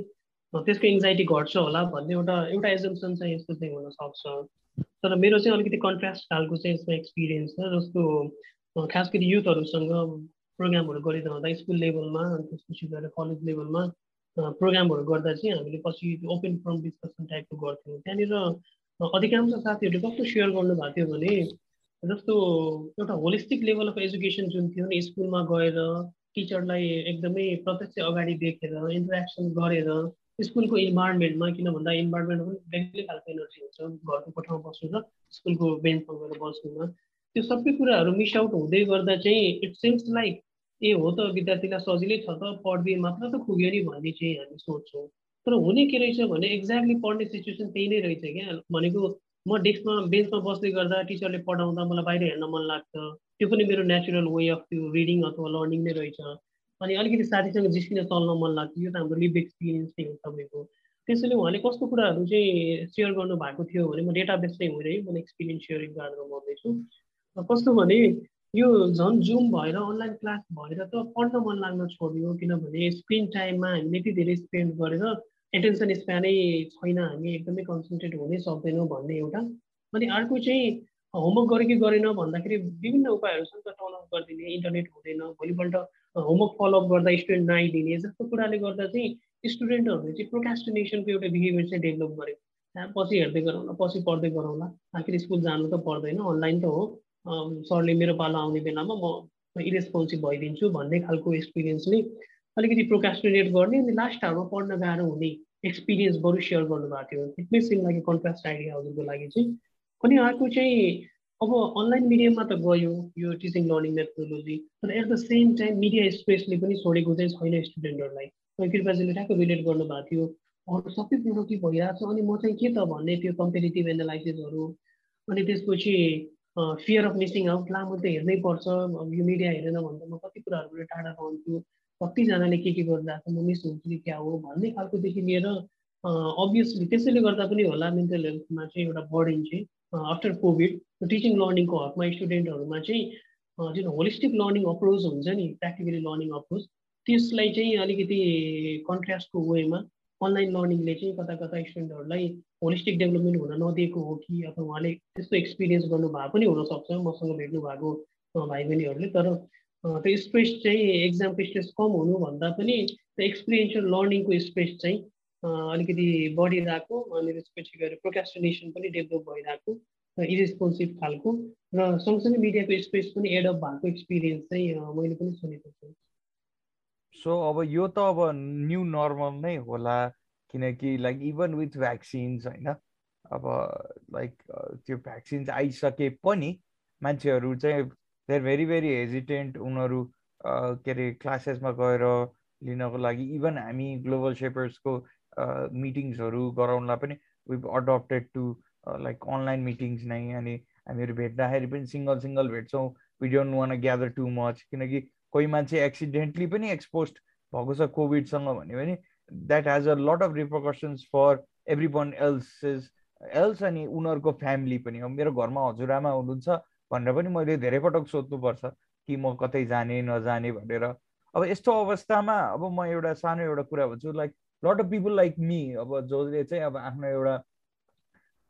त्यसको एङ्जाइटी घट्छ होला भन्ने एउटा एउटा एजम्सन चाहिँ यस्तो चाहिँ हुनसक्छ तर मेरो चाहिँ अलिकति कन्ट्रास्ट खालको चाहिँ यसमा एक्सपिरियन्स छ जस्तो खास गरी युथहरूसँग प्रोग्रामहरू गरिरहँदा स्कुल लेभलमा अनि त्यसपछि गएर कलेज लेभलमा प्रोग्रामहरू गर्दा चाहिँ हामीले पछि ओपन फर्म डिस्कसन टाइपको गर्थ्यौँ। त्यहाँनिर अधिकांश साथीहरूले कस्तो सेयर गर्नुभएको थियो भने जस्तो एउटा होलिस्टिक लेभल अफ एजुकेसन जुन थियो नि स्कुलमा गएर टिचरलाई एकदमै प्रत्यक्ष अगाडि देखेर इन्टरेक्सन गरेर स्कुलको इन्भाइरोमेन्टमा किन भन्दा इन्भाइरोमेन्ट पनि बेग्लै खालको एनर्जी हुन्छ घरको कोठामा बस्नु र स्कुलको बेन्चमा गएर बस्नुमा। त्यो सबै कुराहरू मिस आउट हुँदै गर्दा चाहिँ इट सिम्स लाइक ए हो त विद्यार्थीलाई सजिलै छ त पढिदिए मात्र त पुग्यो नि भन्ने चाहिँ हामी सोध्छौँ। तर हुने के रहेछ भने एक्ज्याक्टली पढ्ने सिचुएसन त्यही नै रहेछ क्या। भनेको म डेस्कमा बेन्चमा बस्दै गर्दा टिचरले पढाउँदा मलाई बाहिर हेर्न मन लाग्छ। त्यो पनि मेरो नेचुरल वे अफ त्यो रिडिङ अथवा लर्निङ नै रहेछ। अनि अलिकति साथीसँग जिस्किन चल्न मन लाग्छ। यो त हाम्रो लिभ एक्सपिरियन्स नै हो तपाईँको। त्यसैले उहाँले कस्तो कुराहरू चाहिँ सेयर गर्नु भएको थियो भने म डेटाबेस चाहिँ हुँदै म एक्सपिरियन्स सेयरिङ गरेर गर्दैछु। कस्तो भने यो झन् जुम भएर अनलाइन क्लास भएर त पढ्न मन लाग्न छोड्यो किनभने स्क्रिन टाइममा हामीले यति धेरै स्पेन्ड गरेर एटेन्सन स्प्यानै छैन हामी एकदमै कन्सन्ट्रेट हुनै सक्दैनौँ भन्ने एउटा। अनि अर्को चाहिँ होमवर्क गरे कि गरेन भन्दाखेरि विभिन्न उपायहरू छन् त टर्न गरिदिने इन्टरनेट हुँदैन भोलिपल्ट होमवर्क फलोअप गर्दा स्टुडेन्ट नआइदिने जस्तो कुराले गर्दा चाहिँ स्टुडेन्टहरूले चाहिँ प्रोकास्टिनेसनको एउटा बिहेभियर चाहिँ डेभलप गर्यो। पछि हेर्दै गरौँला पछि पढ्दै गरौँला आखिर स्कुल जानु त पर्दैन अनलाइन त हो। सरले मेरो पालो आउने बेलामा म इरेस्पोन्सिभ भइदिन्छु भन्ने खालको एक्सपिरियन्सले अलिकति प्रोकास्टिनेट गर्ने अनि लास्ट हारमा पढ्न गाह्रो हुने एक्सपिरियन्स बरु सेयर गर्नुभएको थियो। इट सिम लागि कन्ट्रास्ट आइडिया हजुरको लागि चाहिँ। अनि अर्को चाहिँ अब अनलाइन मिडियममा त गयो यो टिचिङ लर्निङ मेथोलोजी तर at the same time media स्पेसले पनि छोडेको चाहिँ छैन स्टुडेन्टहरूलाई कृपाजीले ठ्याक्क रिलेट गर्नुभएको थियो। अरू सबै प्रोडक्टिभ भइरहेको छ अनि म चाहिँ के त भन्ने त्यो कम्पेरिटिभ एनालाइसिसहरू अनि त्यसपछि फियर अफ मिसिङ आउट ला म त हेर्नै पर्छ। यो मिडिया हेरेन भन्दा म कति कुराहरूबाट टाढा रहन्छु। कतिजनाले के के गरिरहेको छ म मिस हुन्छु कि क्या हो भन्ने खालकोदेखि लिएर अभियसली त्यसैले गर्दा पनि होला मेन्टल हेल्थमा चाहिँ एउटा बर्डन चाहिँ आफ्टर कोभिड टिचिङ लर्निङको हकमा स्टुडेन्टहरूमा चाहिँ जुन होलिस्टिक लर्निङ अप्रोच हुन्छ नि प्र्याक्टिकली लर्निङ अप्रोच त्यसलाई चाहिँ अलिकति कन्ट्रास्टको वेमा अनलाइन लर्निङले चाहिँ कता कता स्टुडेन्टहरूलाई होलिस्टिक डेभलपमेन्ट हुन नदिएको हो कि अथवा उहाँले त्यस्तो एक्सपिरियन्स गर्नुभएको पनि हुनसक्छ मसँग भेट्नु भएको भाइ बहिनीहरूले तर त्यो स्पेस चाहिँ एक्जामको स्ट्रेस कम हुनुभन्दा पनि त्यो एक्सपिरियन्सियल लर्निङको स्पेस चाहिँ अलिकति बढिरहेको अनि त्यसपछि गएर प्रोकास्टिनेसन पनि डेभलप भइरहेको इरेस्पोन्सिभ खालको र सँगसँगै मिडियाको स्पेस पनि एडप भएको एक्सपिरियन्स चाहिँ मैले पनि सुनेको छु। सो अब यो त अब न्यू नर्मल नै होला किनकि लाइक इभन विथ भ्याक्सिन्स होइन? अब लाइक त्यो भ्याक्सिन्स आइसके पनि मान्छेहरू चाहिँ देयर भेरी भेरी हेजिटेन्ट उनीहरू के अरे क्लासेसमा गएर लिनको लागि इभन हामी ग्लोबल सेपर्सको मिटिङ्सहरू गराउनलाई पनि we've adapted to like online meetings नै अनि हामीहरू भेट्दाखेरि पनि सिङ्गल सिङ्गल भेट्छौँ. We don't want gather too much किनकि कोही मान्छे एक्सिडेन्टली पनि एक्सपोज भएको छ कोभिडसँग भन्यो भने that has a lot of repercussions for everyone else else अनि उनीहरूको फ्यामिली पनि मेरो घरमा हजुरआमा हुनुहुन्छ भनेर पनि मैले धेरै पटक सोध्नुपर्छ कि म कतै जाने नजाने भनेर। अब यस्तो अवस्थामा अब म एउटा सानो एउटा कुरा भन्छु like lot of people like me अब जसले चाहिँ अब आफ्नो एउटा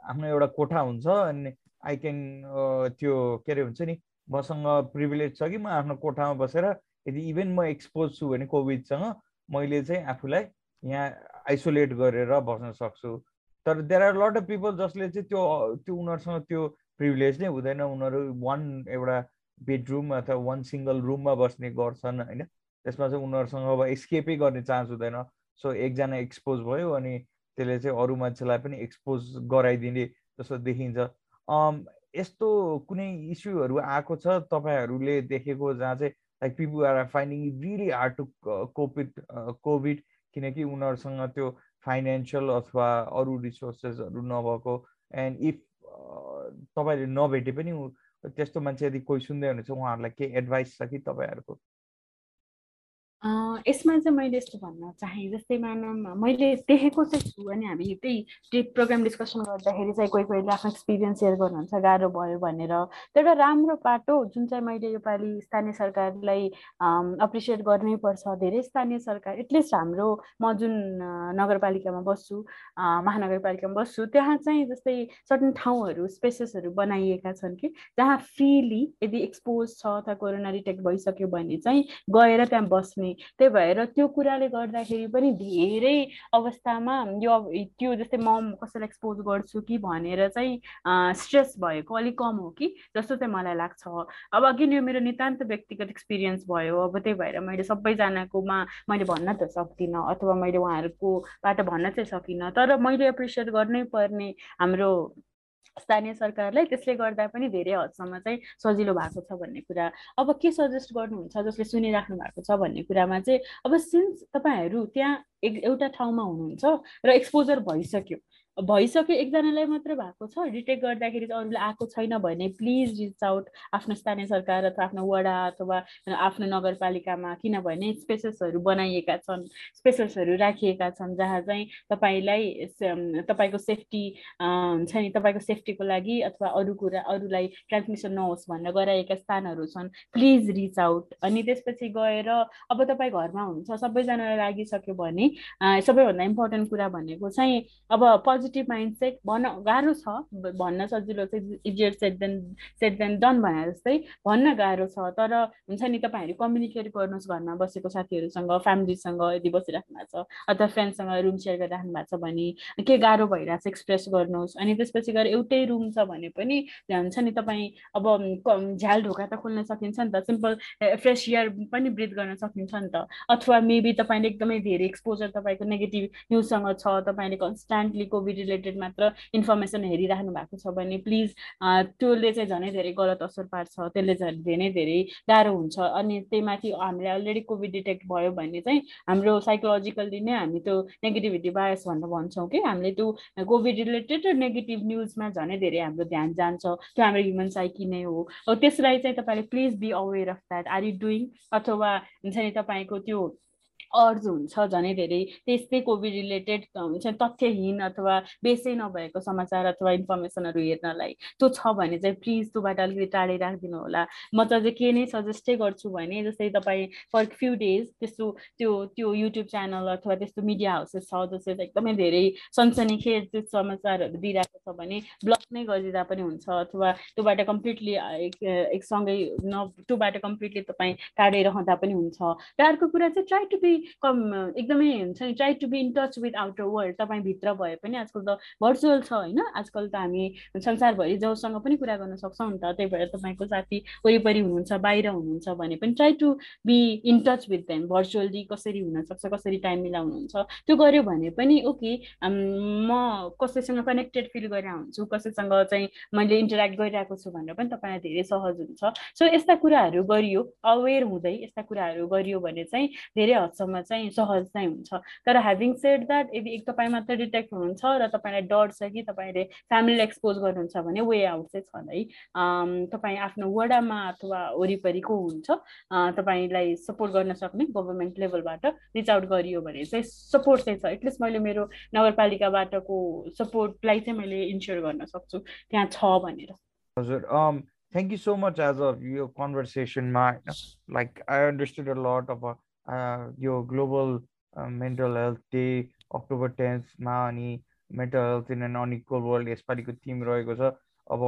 आफ्नो एउटा कोठा हुन्छ अनि आई क्यान त्यो के अरे हुन्छ नि मसँग प्रिभिलेज छ कि म आफ्नो कोठामा बसेर यदि इभेन म एक्सपोज छु भने कोभिडसँग मैले चाहिँ आफूलाई यहाँ आइसोलेट गरेर बस्न सक्छु। तर there are lot of people जसले चाहिँ त्यो त्यो उनीहरूसँग त्यो प्रिभिलेज नै हुँदैन। उनीहरू वान एउटा बेडरुम अथवा वान सिङ्गल रुममा बस्ने गर्छन् होइन? त्यसमा चाहिँ उनीहरूसँग अब एस्केपै गर्ने चान्स हुँदैन। सो एकजना एक्सपोज भयो अनि त्यसले चाहिँ अरू मान्छेलाई पनि एक्सपोज गराइदिने जस्तो देखिन्छ। यस्तो कुनै इस्युहरू आएको छ तपाईँहरूले देखेको जहाँ चाहिँ like people are finding really hard to COVID COVID किनकि उनीहरूसँग त्यो फाइनेन्सियल अथवा अरू रिसोर्सेसहरू नभएको एन्ड इफ तपाईँहरूले नभेटे पनि त्यस्तो मान्छे यदि कोही सुन्दै हुनुहुन्छ उहाँहरूलाई केही एडभाइस छ कि तपाईँहरूको? यसमा चाहिँ मैले यस्तो भन्न चाहेँ जस्तै मानव मैले देखेको चाहिँ छु अनि हामी त्यही प्रोग्राम डिस्कसन गर्दाखेरि चाहिँ कोही कोहीले आफ्नो एक्सपिरियन्स सेयर गर्नुहुन्छ गाह्रो भयो भनेर। त्यो एउटा राम्रो पाटो जुन चाहिँ मैले योपालि स्थानीय सरकारलाई अप्रिसिएट गर्नै पर्छ धेरै स्थानीय सरकार एटलिस्ट हाम्रो म जुन नगरपालिकामा बस्छु महानगरपालिकामा बस्छु त्यहाँ चाहिँ जस्तै सर्टन ठाउँहरू स्पेसेसहरू बनाइएका छन् कि जहाँ फ्रिली यदि एक्सपोज छ अथवा कोरोना डिटेक्ट भइसक्यो भने चाहिँ गएर त्यहाँ बस्ने त्यही भएर त्यो कुराले गर्दाखेरि पनि धेरै अवस्थामा यो त्यो जस्तै म कसैलाई एक्सपोज गर्छु कि भनेर चाहिँ स्ट्रेस भएको अलिक कम हो कि जस्तो चाहिँ मलाई लाग्छ। अब अघि यो मेरो नितान्त व्यक्तिगत एक्सपिरियन्स भयो। अब त्यही भएर मैले सबैजनाकोमा मैले भन्न त सक्दिनँ अथवा मैले उहाँहरूकोबाट भन्न चाहिँ सकिनँ। तर मैले एप्रिसिएट गर्नै पर्ने हाम्रो स्थानीय सरकारलाई त्यसले गर्दा पनि धेरै हदसम्म चाहिँ सजिलो भएको छ भन्ने कुरा। अब के सजेस्ट गर्नुहुन्छ? जसले सुनिराख्नु भएको छ भन्ने कुरामा चाहिँ अब सिन्स तपाईँहरू त्यहाँ एउटा ठाउँमा हुनुहुन्छ र एक्सपोजर भइसक्यो भइसक्यो एकजनालाई मात्र भएको छ। डिटेक्ट गर्दाखेरि चाहिँ अरूलाई आएको छैन भने प्लिज रिच आउट आफ्नो स्थानीय सरकार अथवा आफ्नो वडा अथवा आफ्नो नगरपालिकामा किनभने स्पेसेसहरू बनाइएका छन् स्पेसेसहरू राखिएका छन् जहाँ चाहिँ तपाईँलाई तपाईँको सेफ्टी हुन्छ नि तपाईँको सेफ्टीको लागि अथवा अरू कुरा अरूलाई ट्रान्समिसन नहोस् भनेर गराएका स्थानहरू छन्। Please reach out. अनि त्यसपछि गएर अब तपाईँ घरमा हुनुहुन्छ सबैजनालाई लागिसक्यो भने सबैभन्दा इम्पोर्टेन्ट कुरा भनेको चाहिँ अब पोजिटिभ पोजिटिभ माइन्ड सेट भन्न गाह्रो छ। भन्न सजिलो चाहिँ easier said than said than done भने जस्तै भन्न गाह्रो छ। तर हुन्छ नि तपाईँहरू कम्युनिकेट गर्नुहोस् घरमा बसेको साथीहरूसँग फ्यामिलीसँग यदि बसिराख्नु भएको छ अथवा फ्रेन्डसँग रुम सेयर गरिराख्नु भएको छ भने के गाह्रो भइरहेको छ एक्सप्रेस गर्नुहोस्। अनि त्यसपछि गएर एउटै रुम छ भने पनि हुन्छ नि तपाईँ अब झ्याल ढोका त खोल्न सकिन्छ नि त सिम्पल फ्रेस एयर पनि ब्रिथ गर्न सकिन्छ नि त। अथवा मेबी तपाईँले एकदमै धेरै एक्सपोजर तपाईँको नेगेटिभ न्युजसँग छ तपाईँले कन्सट्यान्टली कोभिड रिलेटेड मात्र इन्फर्मेसन हेरिराख्नु भएको छ भने प्लिज त्यसले चाहिँ झनै धेरै गलत असर पार्छ त्यसले झन् धेरै धेरै गाह्रो हुन्छ। अनि त्यही माथि हामीले अलरेडी कोभिड डिटेक्ट भयो भने चाहिँ हाम्रो साइकोलोजिकल्ली नै हामी त्यो नेगेटिभिटी बायस भनेर भन्छौँ कि। हामीले त्यो कोभिड रिलेटेड र नेगेटिभ न्युजमा झनै धेरै हाम्रो ध्यान जान्छ। त्यो हाम्रो ह्युमन साइकी नै हो। त्यसलाई चाहिँ तपाईँले please be aware of that are you doing अथवा हुन्छ नि तपाईँको त्यो अर्ज हुन्छ झनै धेरै। त्यस्तै कोभिड रिलेटेड हुन्छ तथ्यहीन अथवा बेसै नभएको समाचार अथवा इन्फर्मेसनहरू हेर्नलाई। त्यो छ भने चाहिँ प्लिज त्योबाट अलिकति टाढै राखिदिनु होला। म त चाहिँ के नै सजेस्टै गर्छु भने जस्तै तपाईँ फर फ्यु डेज त्यस्तो त्यो त्यो युट्युब च्यानल अथवा त्यस्तो मिडिया हाउसेस छ जसले एकदमै धेरै सनसनीखेज समाचारहरू दिइरहेको छ भने ब्लक नै गरिदिँदा पनि हुन्छ अथवा त्योबाट कम्प्लिटली एकसँगै न त्योबाट कम्प्लिटली तपाईँ टाढै रहँदा पनि हुन्छ। र अर्को कुरा चाहिँ ट्राई टु बी कम एकदमै हुन्छ नि try to be in touch with outer world तपाईँ भित्र भए पनि आजकल त भर्चुअल छ होइन। आजकल त हामी संसारभरि जोसँग पनि कुरा गर्न सक्छौँ नि त त्यही भएर तपाईँको साथी वरिपरि हुनुहुन्छ बाहिर हुनुहुन्छ भने पनि try to be in touch with them virtually कसरी हुनसक्छ कसरी टाइम मिलाउनुहुन्छ त्यो गऱ्यो भने पनि ओके म कसैसँग कनेक्टेड फिल गरेर हुन्छु कसैसँग चाहिँ मैले इन्टरेक्ट गरिरहेको छु भनेर पनि तपाईँलाई धेरै सहज हुन्छ। सो यस्ता कुराहरू गरियो अवेर हुँदै यस्ता कुराहरू गरियो भने चाहिँ धेरै हदसम्म गर्नमा चाहिँ सहज चाहिँ हुन्छ। तर ह्याभिङ सेड द्याट यदि एक तपाईँ मात्र डिटेक्ट हुनुहुन्छ र तपाईँलाई डर छ कि तपाईँले फ्यामिलीलाई एक्सपोज गर्नुहुन्छ भने वे आउट चाहिँ छ है तपाईँ आफ्नो वडामा अथवा वरिपरिको हुन्छ तपाईँलाई सपोर्ट गर्न सक्ने गभर्मेन्ट लेभलबाट रिच आउट गरियो भने चाहिँ सपोर्ट चाहिँ छ। एटलिस्ट मैले मेरो नगरपालिकाबाटको सपोर्टलाई चाहिँ मैले इन्स्योर गर्न सक्छु। त्यहाँ छ भनेर। हजुर thank you so much as uh यो कन्भर्सेसनमा like I understand a lot of यो global mental health day October टेन्थमा अनि mental health in an unequal world यसपालिको theme रहेको छ। अब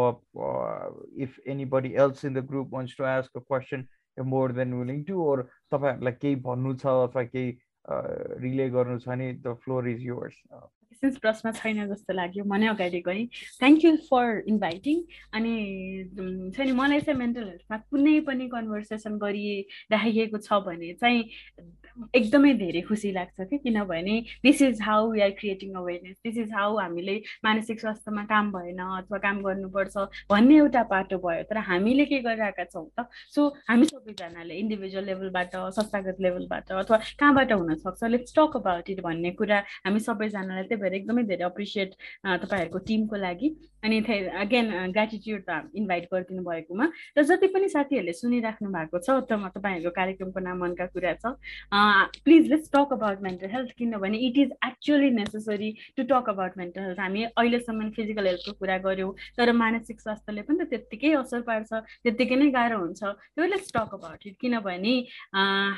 if anybody else in the group wants to ask a question more than willing to or तपाईँहरूलाई केही भन्नु छ अथवा केही रिले गर्नु छ भने द फ्लोर इज युवर्स विशेष प्रश्न छैन जस्तो लाग्यो म नै अगाडि गएँ। थ्याङ्क यू फर इन्भाइटिङ अनि छ नि मलाई चाहिँ मेन्टल हेल्थमा कुनै पनि कन्भर्सेसन गरिराखेको छ भने चाहिँ एकदमै धेरै खुसी लाग्छ कि किनभने this is how we are creating awareness this is how हामीले मानसिक स्वास्थ्यमा काम भएन अथवा काम गर्नुपर्छ भन्ने एउटा पाटो भयो। तर हामीले के गरिरहेका छौँ त? सो हामी सबैजनाले इन्डिभिजुअल लेभलबाट संस्थागत लेभलबाट अथवा कहाँबाट हुनसक्छ लेट्स टक अबाउट इट भन्ने कुरा हामी सबैजनालाई भएर एकदमै धेरै अप्रिसिएट तपाईँहरूको टिमको लागि। अनि अगेन ग्रेटिट्युड त इन्भाइट गरिदिनु भएकोमा। र जति पनि साथीहरूले सुनिराख्नु भएको छ अथवा तपाईँहरूको कार्यक्रमको नाम मनका कुरा छ please let's talk about mental health किनभने it is actually necessary to talk about mental health हामी अहिलेसम्म फिजिकल हेल्थको कुरा गऱ्यौँ तर मानसिक स्वास्थ्यले पनि त त्यत्तिकै असर पार्छ त्यत्तिकै नै गाह्रो हुन्छ। त्यो लेट्स टक अबाउट इट किनभने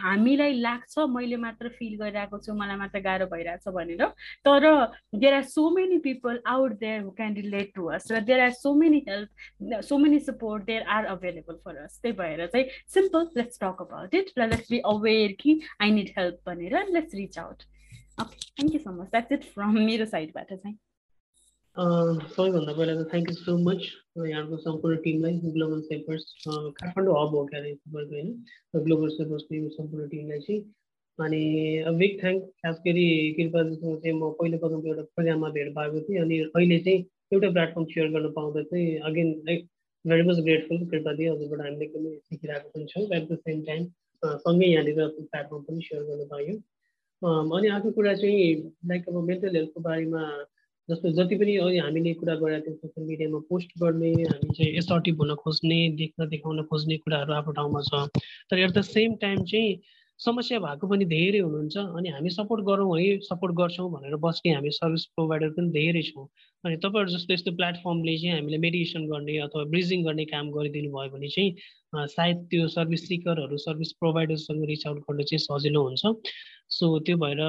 हामीलाई लाग्छ मैले मात्र फिल गरिरहेको छु मलाई मात्र गाह्रो भइरहेछ भनेर। तर there are so many people out there who can relate to us र there are so many help so many support there are available for us त्यही भएर चाहिँ simple let's talk about it र लेट्स बी अवेर कि I need help भनेर let's reach out okay thank you so much that's it from मेरो साइडबाट चाहिँ सबैभन्दा पहिला त थ्याङ्क यू सो मच यहाँको सम्पूर्ण टिमलाई ग्लोबल सेपर्स काठमाडौँ हब हो क्या अरे तपाईँको होइन ग्लोबल सेपर्सको यो सम्पूर्ण टिमलाई चाहिँ अनि बिग थ्याङ्क खास गरी कृपाजीसँग चाहिँ म पहिलो पदमको एउटा प्रोग्राममा भेट भएको थिएँ अनि अहिले चाहिँ एउटा प्लेटफर्म सेयर गर्न पाउँदा चाहिँ again like very much grateful कृपाजी हजुरबाट हामीले एकदमै सिकिरहेको पनि छौँ एट द सेम टाइम सँगै यहाँनिर प्लेटफर्म पनि सेयर गर्न पायौँ। अनि अर्को कुरा चाहिँ लाइक अब मेन्टल हेल्थको बारेमा जस्तो जति पनि अहिले हामीले कुरा गरेका थियौँ सोसियल मिडियामा पोस्ट गर्ने हामी चाहिँ एसर्टिभ हुन खोज्ने देख्न देखाउन खोज्ने कुराहरू आफ्नो ठाउँमा छ। तर एट द सेम टाइम चाहिँ समस्या भएको पनि धेरै हुनुहुन्छ अनि हामी सपोर्ट गरौँ है सपोर्ट गर्छौँ भनेर बस्ने हामी सर्भिस प्रोभाइडर पनि धेरै छौँ। अनि तपाईँहरू जस्तो यस्तो प्लेटफर्मले चाहिँ हामीले मेडिएसन गर्ने अथवा ब्रिजिङ गर्ने काम गरिदिनु भयो भने चाहिँ सायद त्यो सर्भिस सिकरहरू सर्भिस प्रोभाइडरसँग रिच आउट गर्न चाहिँ सजिलो हुन्छ। सो त्यो भएर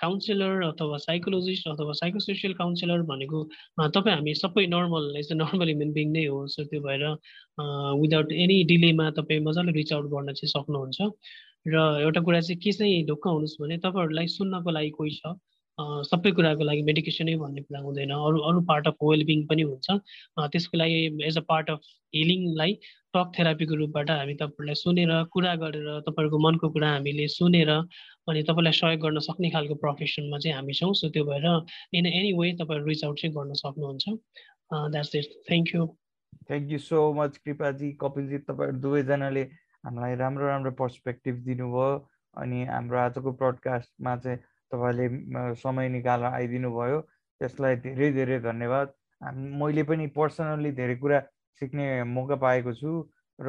काउन्सिलर अथवा साइकोलोजिस्ट अथवा साइकोसोसियल काउन्सिलर भनेको तपाईँ हामी सबै normal as a normal human being नै हो। सो त्यो भएर विदाउट एनी डिलेमा तपाईँ मजाले रिच आउट गर्न चाहिँ सक्नुहुन्छ। र एउटा कुरा चाहिँ के चाहिँ ढुक्क हुनुहोस् भने तपाईँहरूलाई सुन्नको लागि कोही छ? सबै कुराको लागि मेडिकेसनै भन्ने कुरा हुँदैन। अरू अरू पार्ट अफ वेलबिङ पनि हुन्छ। त्यसको लागि एज अ पार्ट अफ हिलिङलाई टक थेरापीको रूपबाट हामी तपाईँहरूलाई सुनेर कुरा गरेर तपाईँहरूको मनको कुरा हामीले सुनेर अनि तपाईँलाई सहयोग गर्न सक्ने खालको प्रोफेसनमा चाहिँ हामी छौँ। सो त्यो भएर इन एनी वे तपाईँहरू रिच आउट चाहिँ गर्न सक्नुहुन्छ। That's it thank you thank you so much Kripaji Kapilji तपाईँहरू दुवैजनाले हामीलाई राम्रो राम्रो पर्सपेक्टिभ दिनुभयो अनि हाम्रो आजको ब्रडकास्टमा चाहिँ तपाईँले समय निकालेर आइदिनु भयो त्यसलाई धेरै धेरै धन्यवाद। मैले पनि पर्सनल्ली धेरै कुरा सिक्ने मौका पाएको छु र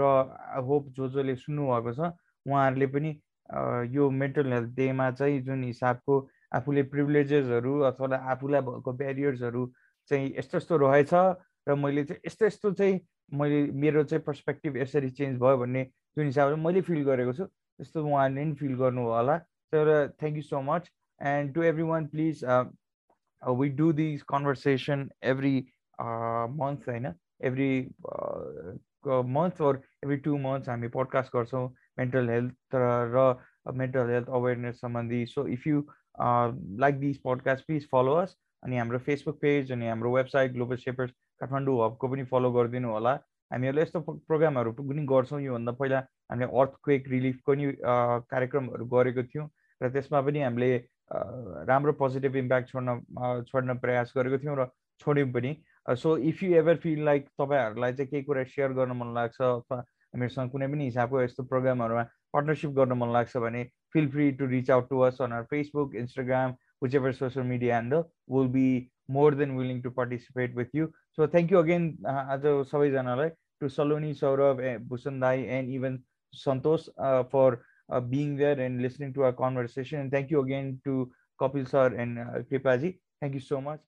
होप जो जसले सुन्नुभएको छ। उहाँहरूले पनि यो मेन्टल हेल्थ डेमा चाहिँ जुन हिसाबको आफूले प्रिभिलेजेसहरू अथवा आफूलाई भएको ब्यारियर्सहरू चाहिँ यस्तो यस्तो रहेछ र मैले चाहिँ यस्तो यस्तो चाहिँ मैले मेरो चाहिँ पर्सपेक्टिभ यसरी चेन्ज भयो भन्ने जुन हिसाबले मैले फिल गरेको छु। त्यस्तो उहाँहरूले पनि फिल गर्नुभयो होला। तर thank you so much and to everyone please we do this conversation every month होइन? Every month or every two months हामी पोडकास्ट गर्छौँ मेन्टल हेल्थ र मेन्टल हेल्थ अवेरनेस सम्बन्धी। So if you like this podcast please follow us अनि हाम्रो Facebook page अनि हाम्रो website global सेपर्स Kathmandu हबको पनि फलो गरिदिनु होला। हामीहरूले यस्तो प्रोग्रामहरू पनि गर्छौँ योभन्दा पहिला हामीले अर्थ क्वेक रिलिफको नि कार्यक्रमहरू गरेको थियौँ र त्यसमा पनि हामीले राम्रो पोजिटिभ इम्प्याक्ट छोड्न छोड्न प्रयास गरेको थियौँ र छोड्यौँ पनि so if you ever feel like तपाईँहरूलाई चाहिँ केही कुरा सेयर गर्न मन लाग्छ अथवा हामीहरूसँग कुनै पनि हिसाबको यस्तो प्रोग्रामहरूमा पार्टनरसिप गर्न मन लाग्छ भने feel free to reach out to us on our Facebook Instagram whichever social media handle will be more than willing to participate with you. So thank you again, uh, to Saloni, Saurav, Busandai, and even Santos uh, for uh, being there and listening to our conversation. And thank you again to Kapil sir and uh, Kripaji. Thank you so much.